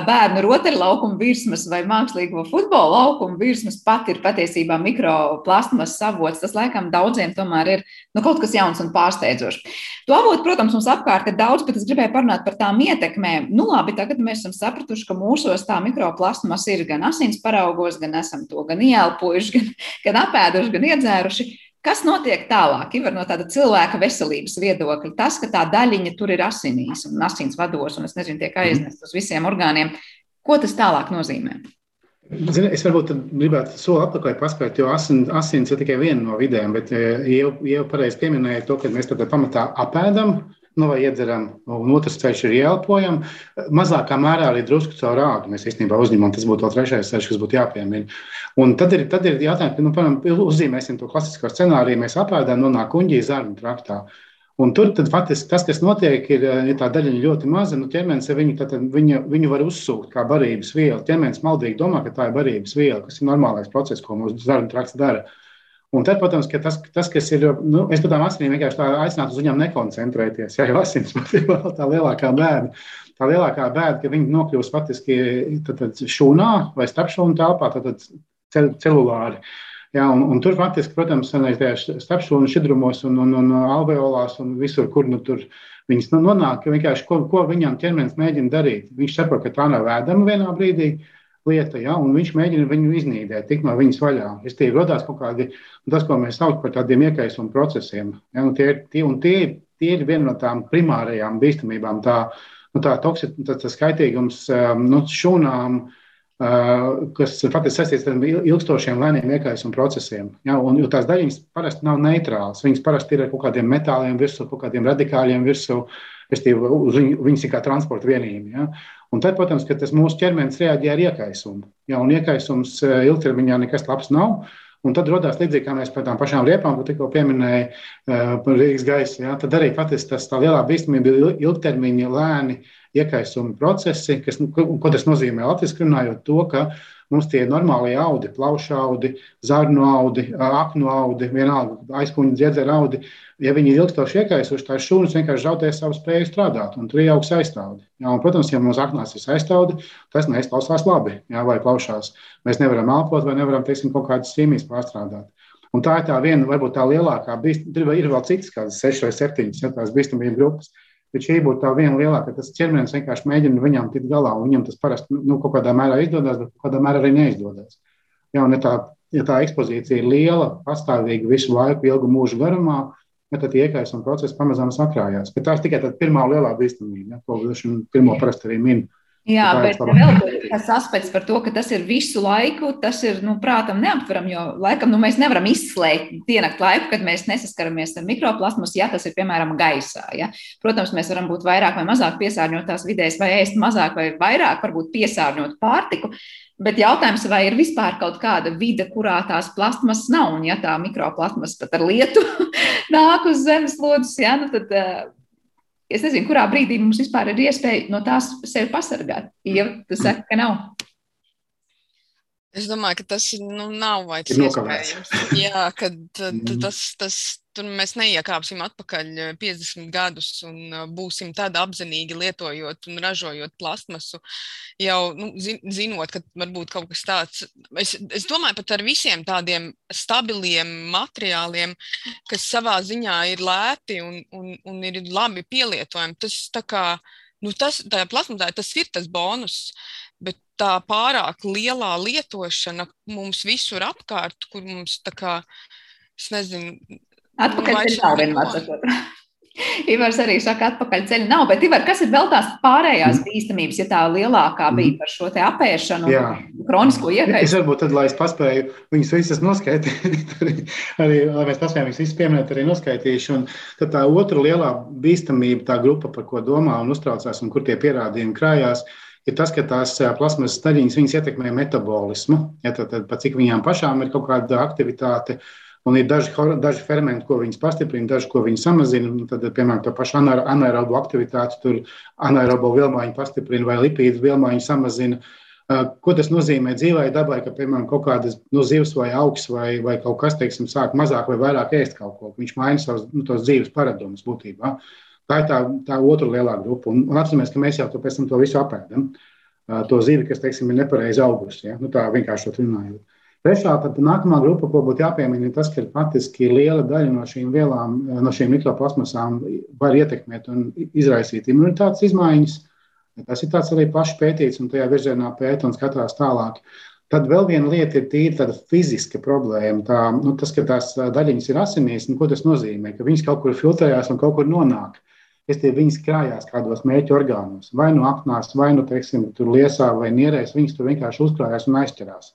bērnu rotaļlaukuma virsmas vai mākslīgo futbola laukuma virsmas pat ir patiesībā mikroplastmas avots, tas laikam daudziem tomēr ir nu, kaut kas jauns un pārsteidzošs. To avotu, protams, mums apkārt ir daudz, bet es gribēju parunāt par tām ietekmēm. Nu, labi, tagad mēs esam sapratuši, ka mūsos tā mikroplastmas ir gan asins paraugos, gan esam to gan ieelpojuši, gan, gan apēduši, gan iedzēruši. Kas notiek tālāk? Ir no tāda cilvēka veselības viedokļa. Tas, ka tā daļiņa tur ir asinīs un asins vados, un es nezinu, tiek aiznest uz visiem orgāniem. Ko tas tālāk nozīmē? Zini, es varbūt gribētu soli atpakaļ paspēt, jo asin, asins ir tikai viena no vidēm, bet eh, jau, jau pareizi pieminēja to, ka mēs tādā pamatā apēdam nu, vai iedzeram, un otrs ceļš ir ieelpojam. Mazākā mērā arī drusku caur rādu mēs īstenībā uzņemam. Tas būtu trešais ceļš, kas būtu jāpiemina. Un tad ir, tad ir jautājums, nu, piemēram, uzzīmēsim to klasisko scenāriju, mēs apēdam, nonāk kuģī zarnu traktā. Un tur faktiski tas, kas notiek, ir, ja tā daļa ļoti maza. Nu, ķermenis viņu, tad, viņu, viņu var uzsūkt kā barības vielu. Ķermenis maldīgi domā, ka tā ir barības viela, kas ir normālais process, ko mūsu zarnu trakts dara. Uh, Un tad, protams, ka tas, tas kas ir, nu, es tām asinīm vienkārši tā aicinātu uz viņām nekoncentrēties. Jā, jo asins ir vēl tā lielākā bēda. Tā lielākā bēda, ka viņi nokļūst faktiski tad, tad šūnā vai starpšūnu telpā, tad, tad celulāri. Jā, un, un tur faktiski, protams, ir starpšūnu šķidrumos un, un, un alveolās un visur, kur nu, tur viņas nonāk. Vienkārši, ko, ko viņam ķermenis mēģina darīt. Viņš saprot, ka tā nav vēdama vienā brīdī lieta, ja, un viņš mēģina viņu iznīdēt, tikt no viņas vaļā. Es tie radās kaut kādi, tas, ko mēs saucam par tādiem iekaisuma procesiem. Ja, tie, tie, tie, tie ir viena no tām primārajām bīstamībām, tā, nu, tā toksi, tas, tas skaitīgums um, nu, šūnām, uh, kas faktiski saistīts ar ilgstošiem lēniem iekaisuma procesiem. Ja, un, jo tās daļiņas parasti nav neitrālas. Viņas parasti ir ar kaut kādiem metāliem virsū, kaut kādiem radikāļiem virsū. Viņas ir kā transporta vienība. Ja? Un tad, protams, ka tas mūsu ķermenis reaģē ar iekaisumu. Ja, un iekaisums eh, ilgtermiņā nekas labs nav. Un tad radās līdzīgi, kā mēs par tām pašām riepām, ko tikko pieminēja uh, par Rīgas gaisu. Ja, tad arī patiesi tas tā lielā bīstamība ir ilgtermiņa lēni iekaisuma procesi, kas, nu, ko tas nozīmē latviešu runājot, to, ka mums tie normālie audi, plaušu audi, zarnu audi, aknu audi, vienalga aizkuņa dziedzera audi, ja viņi ir ilgstoši iekaisuši, tās šūnas vienkārši zaudē savu spēju strādāt, un tur ir augsts aizstāvdi. Jā, un, protams, ja mums aknās ir aizstāvdi, tas neizklausās labi, jā, vai plaušās. Mēs nevaram elpot vai nevaram, teiksim, kaut kādas ķīmijas pārstrādāt. Un tā ir tā viena, varbūt tā lielākā, bīst, ir vēl citas, kādas sešas vai septiņas, ja tās bīstamības grupas. Bet šī būtu tā viena lielākā. Tas ķermenis vienkārši mēģina viņam tikt galā, un viņam tas parasti nu, kaut kādā mērā izdodas, bet kādā mērā arī neizdodas. Ja, ja, tā, ja tā ekspozīcija ir liela, pastāvīga visu laiku, ilgu mūžu garumā, tad iekaisuma process pamazām sakrājās. Bet tā ir tikai tā pirmā lielā bīstamība, ja, ko pirmo parasti arī minēju. Jā, bet vēl tas aspekts par to, ka tas ir visu laiku, tas ir, nu, prātam neaptveram, jo laikam nu, mēs nevaram izslēgt diennakti laiku, kad mēs nesaskaramies ar mikroplasmas, ja tas ir, piemēram, gaisā. Ja? Protams, mēs varam būt vairāk vai mazāk piesārņotās vidēs, vai ēst mazāk vai vairāk, varbūt piesārņot pārtiku, bet jautājums, vai ir vispār kaut kāda vide, kurā tās plasmas nav, un ja tā mikroplasmas pat ar lietu nāk uz zemeslodes, ja, nu, tad Es nezinu, kurā brīdī mums vispār ir iespēja no tās sevi pasargāt. Ja tu saki, ka nav. Es domāju, ka tas nu, nav vairs iespējams. Jā, kad mm. tas, tas tur mēs neiekāpsim atpakaļ 50 eh, gadus un eh, būsim tādi apzinīgi lietojot un ražojot plastmasu, jau nu, zinot, ka varbūt kaut kas tāds. Es, es domāju, pat ar visiem tādiem stabiliem materiāliem, kas savā ziņā ir lēti un, un, un ir labi pielietojami. Tas tā kā. Nu, tas, tā plasmasā tas ir tas bonus, bet tā pārāk lielā lietošana mums visur apkārt, kur mums tā kā, es nezinu, Atpakaļ ceļā nav vienmēr sakot. Ivars arī saka, atpakaļ ceļā nav, bet Ivar, kas ir vēl tās pārējās mm. bīstamības, ja tā lielākā bija mm. par šo te apēšanu, Jā. kronisko iekaitu? Es varbūt tad, lai es paspēju viņus visus noskaidrot, arī, arī, lai mēs paspējam viņus visus pieminēt, arī noskaitīšu. Un tad tā otra lielā bīstamība, tā grupa, par ko domā un uztraucās, un kur tie pierādījumi krājās, ir tas, ka tās plasmas staļiņas ietekmē metabolismu. Ja, tad, tad, cik viņām pašām ir kaut kāda aktivitāte, uh, Un ir daži, daži fermenti, ko viņas pastiprina, daži, ko viņas samazina. Tad, piemēram, tā paša anaerobu aktivitāte, tur anaerobo vielmaiņu pastiprina vai lipīdu vielmaiņu samazina. Ko tas nozīmē dzīvē, dabai, ka, piemēram, kaut kādas nu, zivs vai augs vai, vai kaut kas, teiksim, sāk mazāk vai vairāk ēst kaut ko. Viņš maina savus nu, dzīves paradumus būtībā. Tā ir tā, tā otra lielā grupa. Un, un atceramies, ka mēs jau pēc tam to visu apēdam. To zivi, kas, teiksim, ir nepareizi augusi. Ja? Nu, tā vienkārši runājot. Trešā, tad nākamā grupa, ko būtu jāpiemina, ir tas, ka faktiski liela daļa no šīm vielām, no šīm mikroplasmasām var ietekmēt un izraisīt imunitātes izmaiņas. Tas ir tāds arī pašs pētīts, un tajā virzienā pēta un skatās tālāk. Tad vēl viena lieta ir tīri tāda fiziska problēma. Tā, nu, tas, ka tās daļiņas ir asinīs, nu, ko tas nozīmē? Ka viņas kaut kur filtrējās un kaut kur nonāk. Es tie viņas krājās kādos mērķu orgānos, vai nu apnās, vai nu, teiksim, tur liesā vai nierēs. Viņas tur vienkārši uzkrājās un aizķerās.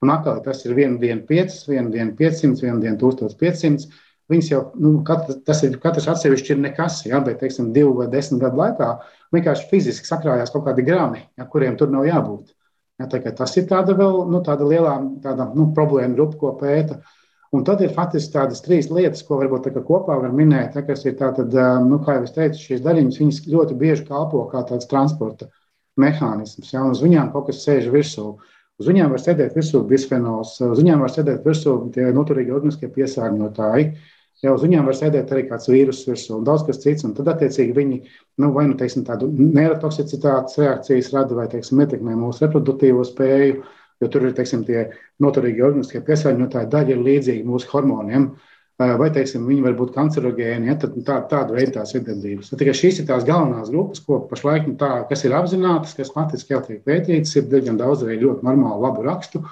Un atkal tas ir viena diena 5, viena diena 500, viena diena 1500. Viņas jau, nu, katrs, tas ir katrs atsevišķi ir nekas, ja, bet, teiksim, divu vai desmit gadu laikā vienkārši fiziski sakrājās kaut kādi grami, ja, kuriem tur nav jābūt. Ja, tas ir tāda vēl, nu, tāda lielā tāda, nu, problēma grupa, ko pēta. Un tad ir faktiski tādas trīs lietas, ko varbūt kopā var minēt, ja, kas ir tātad, nu, kā jau es teicu, šīs daļiņas, viņas ļoti bieži kalpo kā tāds transporta mehānisms, ja, un uz viņām kaut kas sēž virsū. Uz viņiem var sēdēt virsū bisfenols, uz viņiem var sēdēt virsū tie noturīgi organiskie piesārņotāji. Jā, uz viņiem var sēdēt arī kāds vīrus virsū un daudz kas cits. Tad, attiecīgi, viņi nu, vai nu teiksim, tādu neirotoksicitātes reakcijas rada vai teiksim, ietekmē mūsu reproduktīvo spēju, jo tur ir teiksim, tie noturīgi organiskie piesārņotāji daļa ir līdzīga mūsu hormoniem. Uh, vai teiksim, viņi var būt kancerogēni. Ja, tad, tā, tāda veida tās ir darbības. Tikai šīs ir tās galvenās grupas, ko pašlaik, nu, tā, kas ir apzinātas, kas faktiski jau tiek pētītas, ir diezgan daudz arī ļoti normālu, labu rakstu.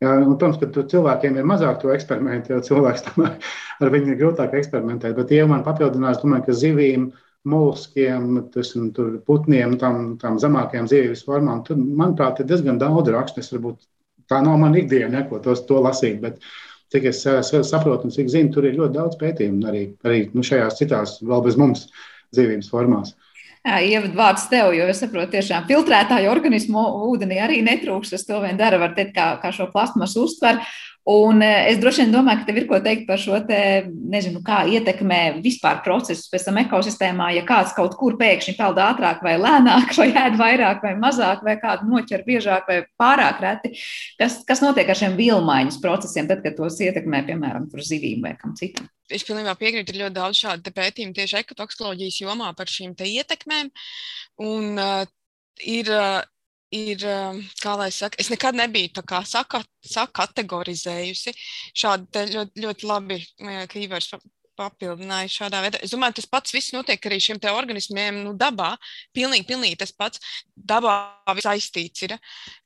Ja, un, protams, ka cilvēkiem ir mazāk to eksperimentu, jo cilvēks tomēr ar viņu ir grūtāk eksperimentēt. Bet, ja man papildinās, domāju, ka zivīm, molluskiem, putniem, tam, tam zemākajām dzīvības formām, tad, manuprāt, ir diezgan daudz rakstu. Tā nav mana ikdiena, ja, ko tos, to lasīt. Bet, cik es saprotu un cik zinu, tur ir ļoti daudz pētījumu arī, arī nu, šajās citās, vēl bez mums dzīvības formās. Ievadu vārds tev, jo es saprotu, tiešām filtrētāju organismu ūdenī arī netrūks. Tas to vien dara, var teikt, kā, kā šo plasmasu uztver. Un es droši vien domāju, ka tev ir ko teikt par šo te, nezinu, kā ietekmē vispār procesus pēc tam ekosistēmā, ja kāds kaut kur pēkšņi peld ātrāk vai lēnāk, vai ēd vairāk vai mazāk, vai kādu noķer biežāk vai pārāk reti. Kas, kas notiek ar šiem vilmaiņas procesiem, tad, kad tos ietekmē, piemēram, zivīm vai kam citam? Es pilnībā piekrītu, ir ļoti daudz šādu pētījumu tieši ekotoksikoloģijas jomā par šīm ietekmēm. Un, uh, ir uh, ir, kā lai saka, es nekad nebiju tā kā saka, sakategorizējusi šādi ļoti, ļoti labi, ka Ivars papildināju šādā veidā. Es domāju, tas pats viss notiek arī šiem organismiem nu, dabā. Pilnīgi, pilnīgi tas pats. Dabā saistīts ir.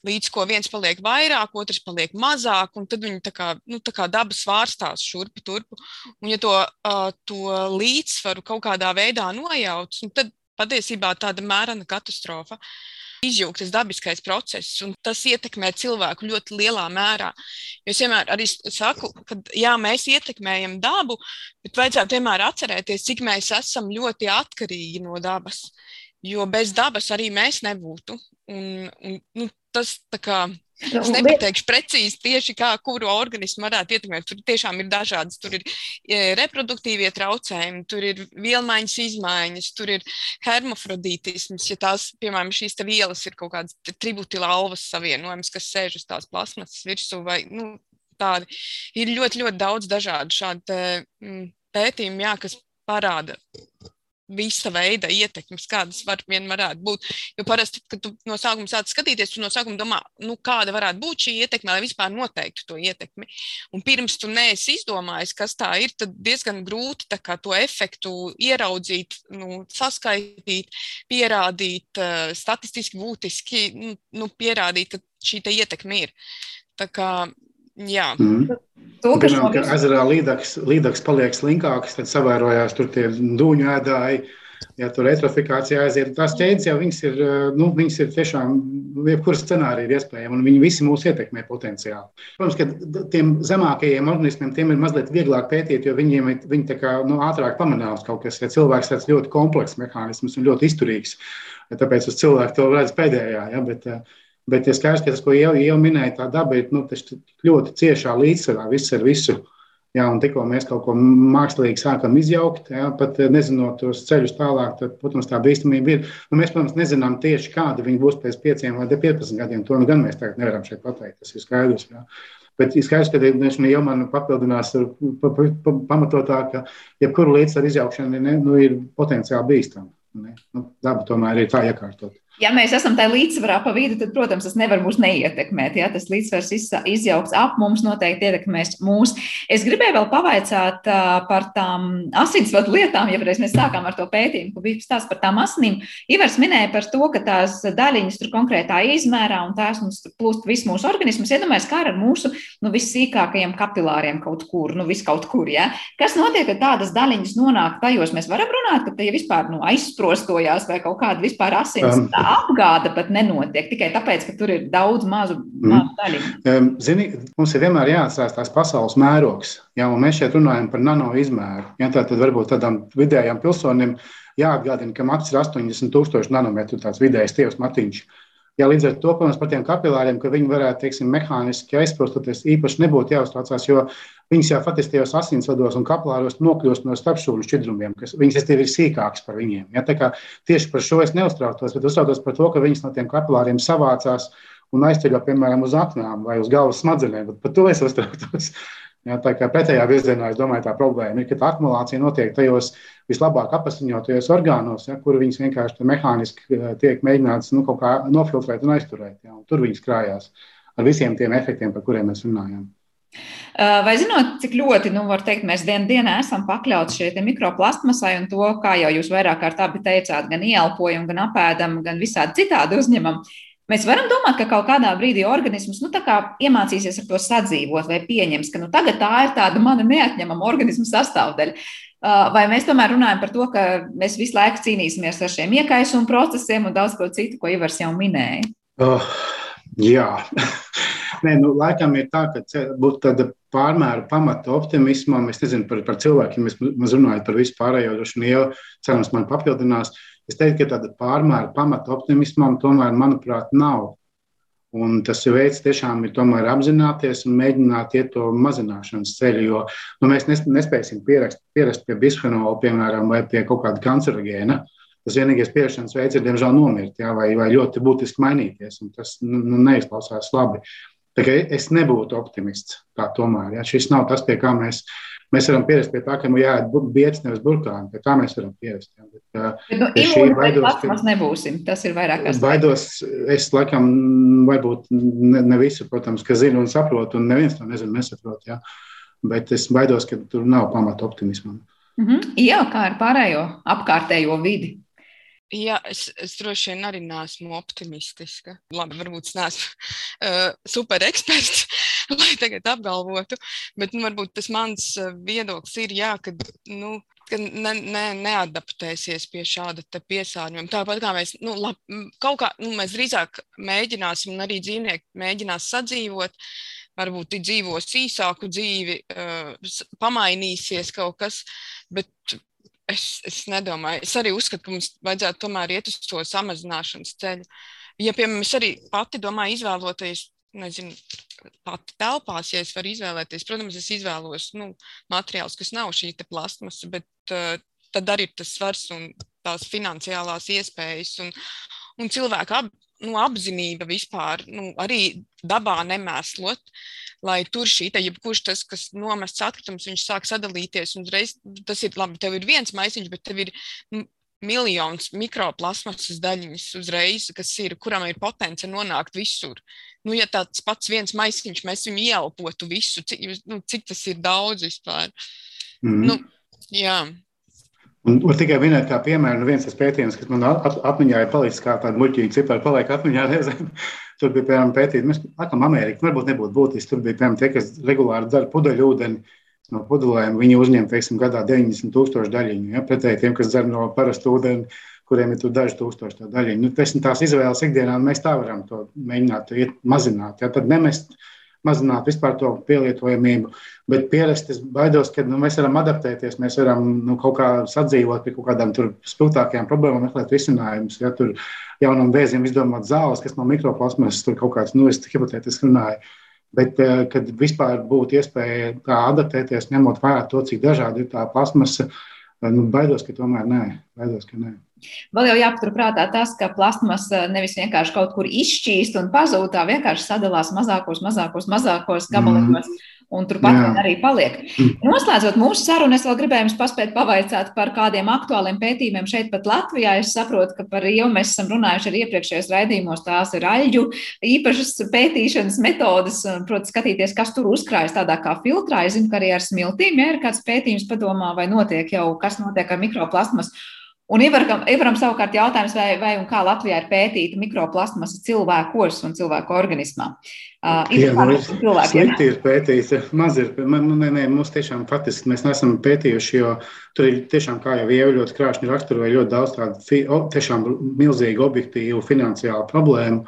Līdz ko viens paliek vairāk, otrs paliek mazāk, un tad viņi tā kā, nu, tā kā dabas svārstās šurpu turpu. Un ja to, uh, to līdzsvaru kaut kādā veidā nojauc, tad patiesībā tāda mērena katastrofa. Uh, izjūgtas dabiskais process, un tas ietekmē cilvēku ļoti lielā mērā. Es vienmēr arī saku, ka jā, mēs ietekmējam dabu, bet vajadzētu vienmēr atcerēties, cik mēs esam ļoti atkarīgi no dabas. Jo bez dabas arī mēs nebūtu. Un, un, nu, tas tā kā Es nepateikšu precīzi tieši kā, kuru organismu varētu ietekmēt. Tur tiešām ir dažādas. Tur ir e, reproduktīvie traucējumi, tur ir vielmaiņas izmaiņas, tur ir hermafrodītisms. Ja tās, piemēram, šīs vielas ir kaut kādas tributilālvas savienojums, kas sēž uz tās plasmasas virsū, vai nu, tādi. Ir ļoti, ļoti daudz dažādu šādu mm, pētījumu, jā, kas parāda visa veida ietekmes, kādas var vien varētu būt. Jo parasti, kad tu no sākuma sāc skatīties, tu no sākuma domā, nu, kāda varētu būt šī ietekme, lai vispār noteiktu to ietekmi. Un pirms tu neesi izdomājis, kas tā ir, tad diezgan grūti kā, to efektu ieraudzīt, nu, saskaitīt, pierādīt, uh, statistiski būtiski nu, nu, pierādīt, ka šī ietekme ir. Tā kā Jā. Mm. To, ka Zinām, ka ezerā līdaks, līdaks paliek slinkāks, tad savērojās tur tie dūņu ēdāji. Ja tur retrofikācija aiziet, tās ķēdes jau viņas ir, nu, viņas ir tiešām, jebkuras scenārija ir iespējama, un viņi visi mūs ietekmē potenciāli. Protams, ka tiem zemākajiem organismiem tiem ir mazliet vieglāk pētīt, jo viņiem viņi tā kā nu, ātrāk pamanās kaut kas, ja cilvēks tāds ļoti komplekss mehānisms un ļoti izturīgs. Tāpēc uz cilvēku to redz pēdējā. Ja, bet, uh, Bet ir skaidrs, ka tas, ko jau, jau minēja, tā daba ir nu, ļoti ciešā līdzsvarā viss ar visu. Jā, un tikko mēs kaut ko mākslīgi sākam izjaukt, jā, pat nezinot tos ceļus tālāk, tad, protams, tā bīstamība ir. Nu, mēs, protams, nezinām tieši, kāda viņi būs pēc 5 vai 15 gadiem. To nu gan mēs tagad nevaram šeit pateikt. Tas ir skaidrs. Jā. Bet ir skaidrs, ka jau man papildinās pa, pa, pa, pamatotā, ka jebkura līdzsvaru izjaukšana ne, nu, ir potenciāli bīstama. Nu, daba tomēr ir tā iekārtot. Ja mēs esam tajā līdzsvarā pa vidu, tad, protams, tas nevar mūs neietekmēt. Ja? Tas līdzsvars izjauks ap mums, noteikti ietekmēs mūs. Es gribēju vēl pavaicāt par tām asinsvadu lietām, ja reiz mēs sākām ar to pētījumu, ka bija stāsts par tām asinīm. Ivars minēja par to, ka tās daļiņas tur konkrētā izmērā un tās mums plūst visu mūsu organismu. Iedomājieties, kā ar mūsu nu, vissīkākajiem kapilāriem kaut kur, nu, vis kaut kur. Ja? Kas notiek, kad tādas daļiņas nonāk tajos? Mēs varam runāt, ka tie vispār nu, aizsprostojās vai kaut kāda vispār asins. Um apgāde pat nenotiek tikai tāpēc, ka tur ir daudz mazu, mm. mazu daļu. Zini, mums ir vienmēr jāatcerās tās pasaules mērogs. Ja, mēs šeit runājam par nano izmēru. Ja, tā, tad varbūt tādam vidējam pilsonim jāatgādina, ka mats ir 80 tūkstoši nanometru, tāds vidējs tievs matiņš. Ja līdz ar to, protams, par tiem kapilāriem, ka viņi varētu, teiksim, mehāniski aizprostoties, īpaši nebūtu jāuztraucās, jo viņas jau faktiski tajos asinsvados un kapilāros nokļūst no starpšūnu šķidrumiem, kas viņas ir sīkākas par viņiem. Ja? Tieši par šo es neuztraucos, bet uztraucos par to, ka viņas no tiem kapilāriem savācās un aizceļo, piemēram, uz aknām vai uz galvas smadzenēm. Par to es uztraucos. Ja, tā kā pretējā virzienā, es domāju, tā problēma ir, ka tā akumulācija notiek tajos vislabāk apasiņotajos orgānos, ja, kur viņas vienkārši mehāniski eh, tiek mēģināts nu, kaut kā nofiltrēt un aizturēt. Ja, un tur viņas krājās ar visiem tiem efektiem, par kuriem mēs runājam. Vai zinot, cik ļoti, nu, teikt, mēs dienas dienā esam pakļauti šai mikroplastmasai un to, kā jau jūs vairāk kārt abi teicāt, gan ieelpojam, gan apēdam, gan visādi citādi uzņemam. Mēs varam domāt, ka kaut kādā brīdī organisms nu, iemācīsies ar to sadzīvot, vai pieņems, ka nu, tagad tā ir tāda mana neatņemama organisma sastāvdaļa. Vai mēs tomēr runājam par to, ka mēs visu laiku cīnīsimies ar šiem iekaisuma procesiem un daudz ko citu, ko Ivars jau minēja? Oh, jā, Nē, nu, laikam ir tā, ka būtu tāda pārmēra pamata optimismam. Es nezinu par, par cilvēkiem, mēs runājam par visu pārējo, droši vien jau cerams man papildinās. Uh, Es teiktu, ka tāda pārmēra pamata optimismam tomēr, manuprāt, nav. Un tas veids tiešām ir tomēr apzināties un mēģināt iet to mazināšanas ceļu, jo nu, mēs nespēsim pierast, pierast pie bisfenola, piemēram, vai pie kaut kāda kancerogēna. Tas vienīgais pierašanās veids ir, diemžēl, nomirt jā, vai, vai ļoti būtiski mainīties. Tas nu, nu, neizklausās labi. Es nebūtu optimists. Tomēr ja? šis nav tas, pie kā mēs Mēs varam pierast pie tā, ka mums jāiet biets nevis burkāni, pie tā mēs varam pierast. Jā. Bet, bet, nu, šī baidos, ka mēs nebūsim, tas ir vairāk kā baidos. Es laikam, varbūt ne, ne visu, protams, ka zinu un saprotu, un neviens to nezinu, nesaprot, jā. Bet es baidos, ka tur nav pamata optimismam. Mm -hmm. Jā, kā ar pārējo apkārtējo vidi? Jā, es, es droši vien arī neesmu optimistiska. Labi, varbūt es neesmu uh, super eksperts, lai tagad apgalvotu, bet nu, varbūt tas mans viedoklis ir, jā, ka nu, ka ne, ne, neadaptēsies pie šāda piesārņojuma. Tāpat kā mēs, nu, lab, kaut kā, nu, mēs drīzāk mēģināsim, un arī dzīvnieki mēģinās sadzīvot, varbūt dzīvos īsāku dzīvi, uh, pamainīsies kaut kas, bet es, es nedomāju. Es arī uzskatu, ka mums vajadzētu tomēr iet uz to samazināšanas ceļu. Ja, piemēram, es arī pati domāju, izvēloties nezinu, pati telpās, ja es varu izvēlēties. Protams, es izvēlos nu, materiālus, kas nav šī plasmasa, bet uh, tad arī tas svars un tās finansiālās iespējas un, un cilvēka ap, nu, apzinība vispār nu, arī dabā nemēslot. Lai tur šī te, jebkurš tas, kas nomests atkritums, viņš sāk sadalīties. Un reiz tas ir labi, tev ir viens maisiņš, bet tev ir miljonus mikroplasmasas daļiņas uzreiz, kas ir, kuram ir potence nonākt visur. Nu, ja tāds pats viens maisiņš, mēs viņu ieelpotu visu, cik, nu, cik tas ir daudz vispār. Mm. Nu, jā. Un var tikai minēt, kā piemēram, nu viens tas pētījums, kas man at, atmiņā ir palicis kā tāda muļķīga cipara, paliek atmiņā reizēm. Tur bija, piemēram, pētījumi, mēs, laikam, Amerika, varbūt nebūtu būtiski, tur bija, piemēram, tie, kas regulāri dara pudeļu ūdeni, no pudelēm, viņi uzņem teiksim, gadā 90 tūkstošu daļiņu. Ja, pretēji tiem, kas dzer no parasta ūdeni, kuriem ir daži tūkstoši to daļiņu. Nu, teiksim, tās izvēles ikdienā mēs tā varam to mēģināt iet, mazināt. Ja, tad nemest, mazināt vispār to pielietojamību, bet pierast es baidos, ka nu, mēs varam adaptēties, mēs varam nu, kaut kā sadzīvot pie kaut kādām spilgtākajām problēmām, meklēt risinājumus. Ja, tur jaunam vēzim izdomāt zāles, kas no mikroplasmas tur kaut kāds, nu, es hipotētiski runāju Bet, eh, kad vispār būtu iespēja tā adaptēties, ņemot vērā to, cik dažādi ir tā plasmasa, eh, nu, baidos, ka tomēr nē. Baidos, ka nē. Vēl jau jāpaturprātā tas, ka plasmasa nevis vienkārši kaut kur izšķīst un pazūd, tā vienkārši sadalās mazākos, mazākos, mazākos gabaliņos. Mm un turpat vien arī paliek. Noslēdzot mūsu sarunu, es vēl gribēju jums paspēt pavaicāt par kādiem aktuāliem pētījumiem šeit pat Latvijā. Es saprotu, ka par jau mēs esam runājuši arī iepriekšējos raidījumos, tās ir aļģu īpašas pētīšanas metodas, protams, skatīties, kas tur uzkrājas tādā kā filtrā. Es zinu, ka arī ar smiltīm, ja ir kāds pētījums padomā, vai notiek jau, kas notiek ar mikroplasmas. Un Ivaram, Ivaram savukārt jautājums, vai, vai un kā Latvijā ir pētīta mikroplasmasa cilvēkos un cilvēku organismā. Uh, Jā, nu, slikti ir pētījis, maz ir, man, nē, nē, mums tiešām faktiski mēs neesam pētījuši, jo tur ir tiešām, kā jau ievu ļoti krāšņi raksturoja, ļoti daudz tādu tiešām milzīgu objektīvu finansiālu problēmu.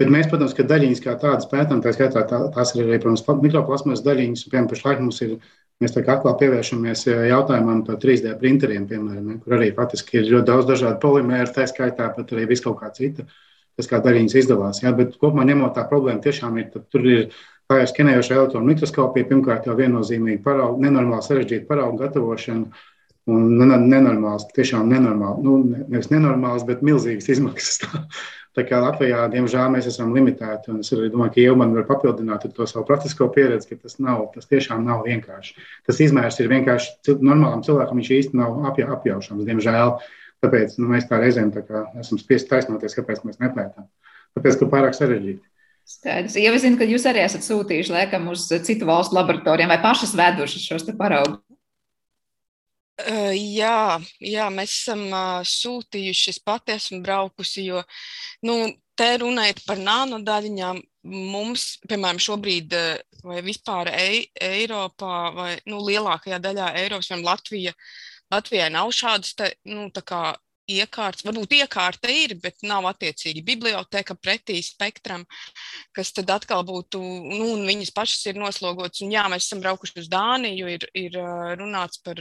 Bet mēs, protams, ka daļiņas kā tādas pētām, tā skaitā tā, tās ir arī, protams, mikroplasmas daļiņas, un, piemēram, pašlaik mums ir Mēs tā kā atkal pievēršamies eh, jautājumam par 3D printeriem, piemēram, kur arī faktiski ir ļoti daudz dažādu polimēru, tā skaitā pat arī viss kaut kā cita, kas kā daļiņas izdevās. Ja? Bet kopumā ņemot tā problēma tiešām ir, tur ir tā jau skenējoša elektronu mikroskopija, pirmkārt jau viennozīmīgi paraugu, nenormāli sarežģīta paraugu gatavošana. Un nenormāls, tiešām nenormāls, nu, nevis nenormāls, bet milzīgas izmaksas. Tā kā Latvijā, diemžēl, mēs esam limitēti. Es arī domāju, ka jau man var papildināt to savu praktisko pieredzi, ka tas, nav, tas tiešām nav vienkārši. Tas izmērs ir vienkārši normālam cilvēkam, viņš īsti nav apja, apjaušams, diemžēl. Tāpēc nu, mēs tā reizēm tā kā, esam spiest taisnoties, kāpēc mēs nepētām. Tāpēc, ka pārāk sarežģīti. Skaidrs. Ja es zinu, ka jūs arī esat sūtījuši laikam uz citu valstu laboratorijām vai pašas vedušas šos paraugus. Jā, jā, mēs esam sūtījuši. Es pati esmu braukusi, jo nu, te runājot par nanodaļiņām, mums, piemēram, šobrīd vai vispār Ei Eiropā, vai nu, lielākajā daļā Eiropas, piemēram, Latvija, Latvijai nav šādas te, nu, iekārtas, varbūt iekārta ir, bet nav attiecīgi biblioteka pretī spektram, kas tad atkal būtu, nu, un viņas pašas ir noslogotas. Un jā, mēs esam braukuši uz Dāniju, ir, ir runāts par,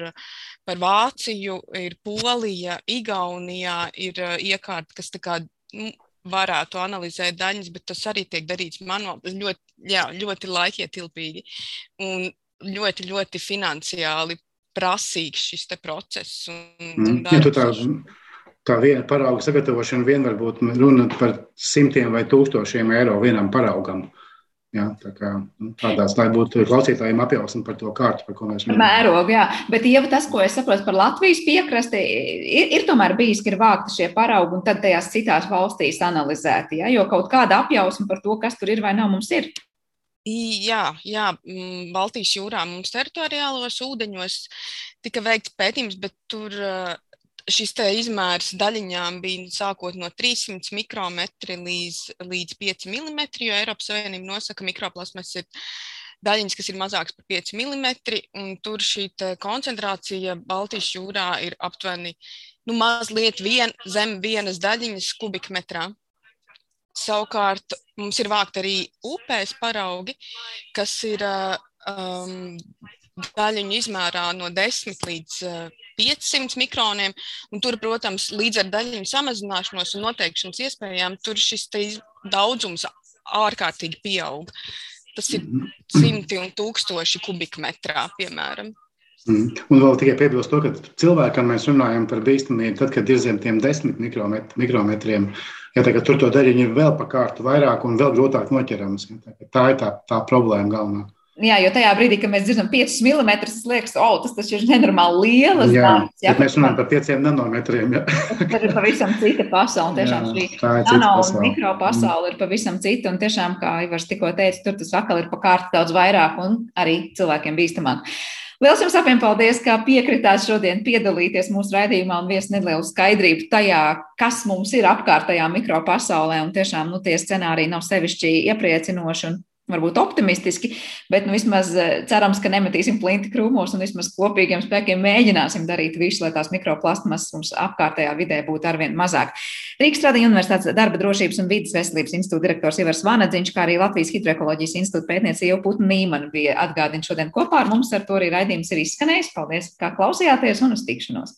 par Vāciju, ir Polija, Igaunijā ir iekārta, kas tā kā, nu, varētu analizēt daļas, bet tas arī tiek darīts manuāli, ļoti, jā, ļoti laikietilpīgi un ļoti, ļoti finansiāli prasīgs šis process. Un, mm. un ja, tā, tā viena parauga sagatavošana vien var būt runa par simtiem vai tūkstošiem eiro vienam paraugam. Jā, tā kā, nu, tādās, lai būtu klausītājiem apjausma par to kārtu, par ko mēs runājam. Mērogu, jā. Bet, ja tas, ko es saprotu par Latvijas piekrasti, ir, ir tomēr bijis, ka ir vākti šie paraugi un tad tajās citās valstīs analizēti, ja? jo kaut kāda apjausma par to, kas tur ir vai nav, mums ir. Jā, jā, mm, Baltijas jūrā mums teritoriālos ūdeņos tika veikts pētījums, bet tur šis izmērs daļiņām bija sākot no 300 mikrometri līdz, līdz 5 mm, jo Eiropas Savienība nosaka, ka mikroplasmas ir daļiņas, kas ir mazākas par 5 mm, un tur šī koncentrācija Baltijas jūrā ir aptuveni nu, mazliet vien, zem vienas daļiņas kubikmetrā. Savukārt mums ir vākt arī upēs paraugi, kas ir um, daļiņu izmērā no 10 līdz 500 mikroniem. Tur, protams, līdz ar daļiņu samazināšanos un noteikšanas iespējām, tur šis daudzums ārkārtīgi pieaug. Tas ir mhm. simti un tūkstoši kubikmetrā, piemēram. Mm. Un vēl tikai piebilst to, ka cilvēkam mēs runājam par bīstamību, tad, kad ir zem tiem desmit mikromet, mikrometriem. Ja tā, tur to daļiņu ir vēl pa kārtu vairāk un vēl grūtāk noķerams. Ja, tā, tā ir tā, tā problēma galvenā. Jā, jo tajā brīdī, kad mēs dzirdam 5 mm, tas liekas, oh, tas taču ir nenormāli lielas jā, darbs. Jā, mēs runājam par 5 nanometriem. Tā ir pavisam cita pasaule. Tiešām jā, šī nano un mikro pasaule mm. ir pavisam cita. Un tiešām, kā Ivars tikko teica, tur tas atkal ir pa kārtu daudz vairāk un arī cilvēkiem bīstamāk. Liels jums abiem paldies, ka piekritāt šodien piedalīties mūsu raidījumā un vies nelielu skaidrību tajā, kas mums ir apkārtējā mikropasaulē. Un tiešām nu, tie scenāriji nav sevišķi iepriecinoši varbūt optimistiski, bet nu, vismaz eh, cerams, ka nemetīsim plinti krūmos un vismaz kopīgiem spēkiem mēģināsim darīt visu, lai tās mikroplasmas mums apkārtējā vidē būtu arvien mazāk. Rīgas Tradiņu Universitātes darba drošības un vidas veselības institūta direktors Ivars Vanadziņš, kā arī Latvijas hidroekoloģijas institūta pētniece jau Putna Nīmana bija atgādina šodien kopā ar mums, ar to arī raidījums ir izskanējis. Paldies, kā klausījāties un uz tikšanos!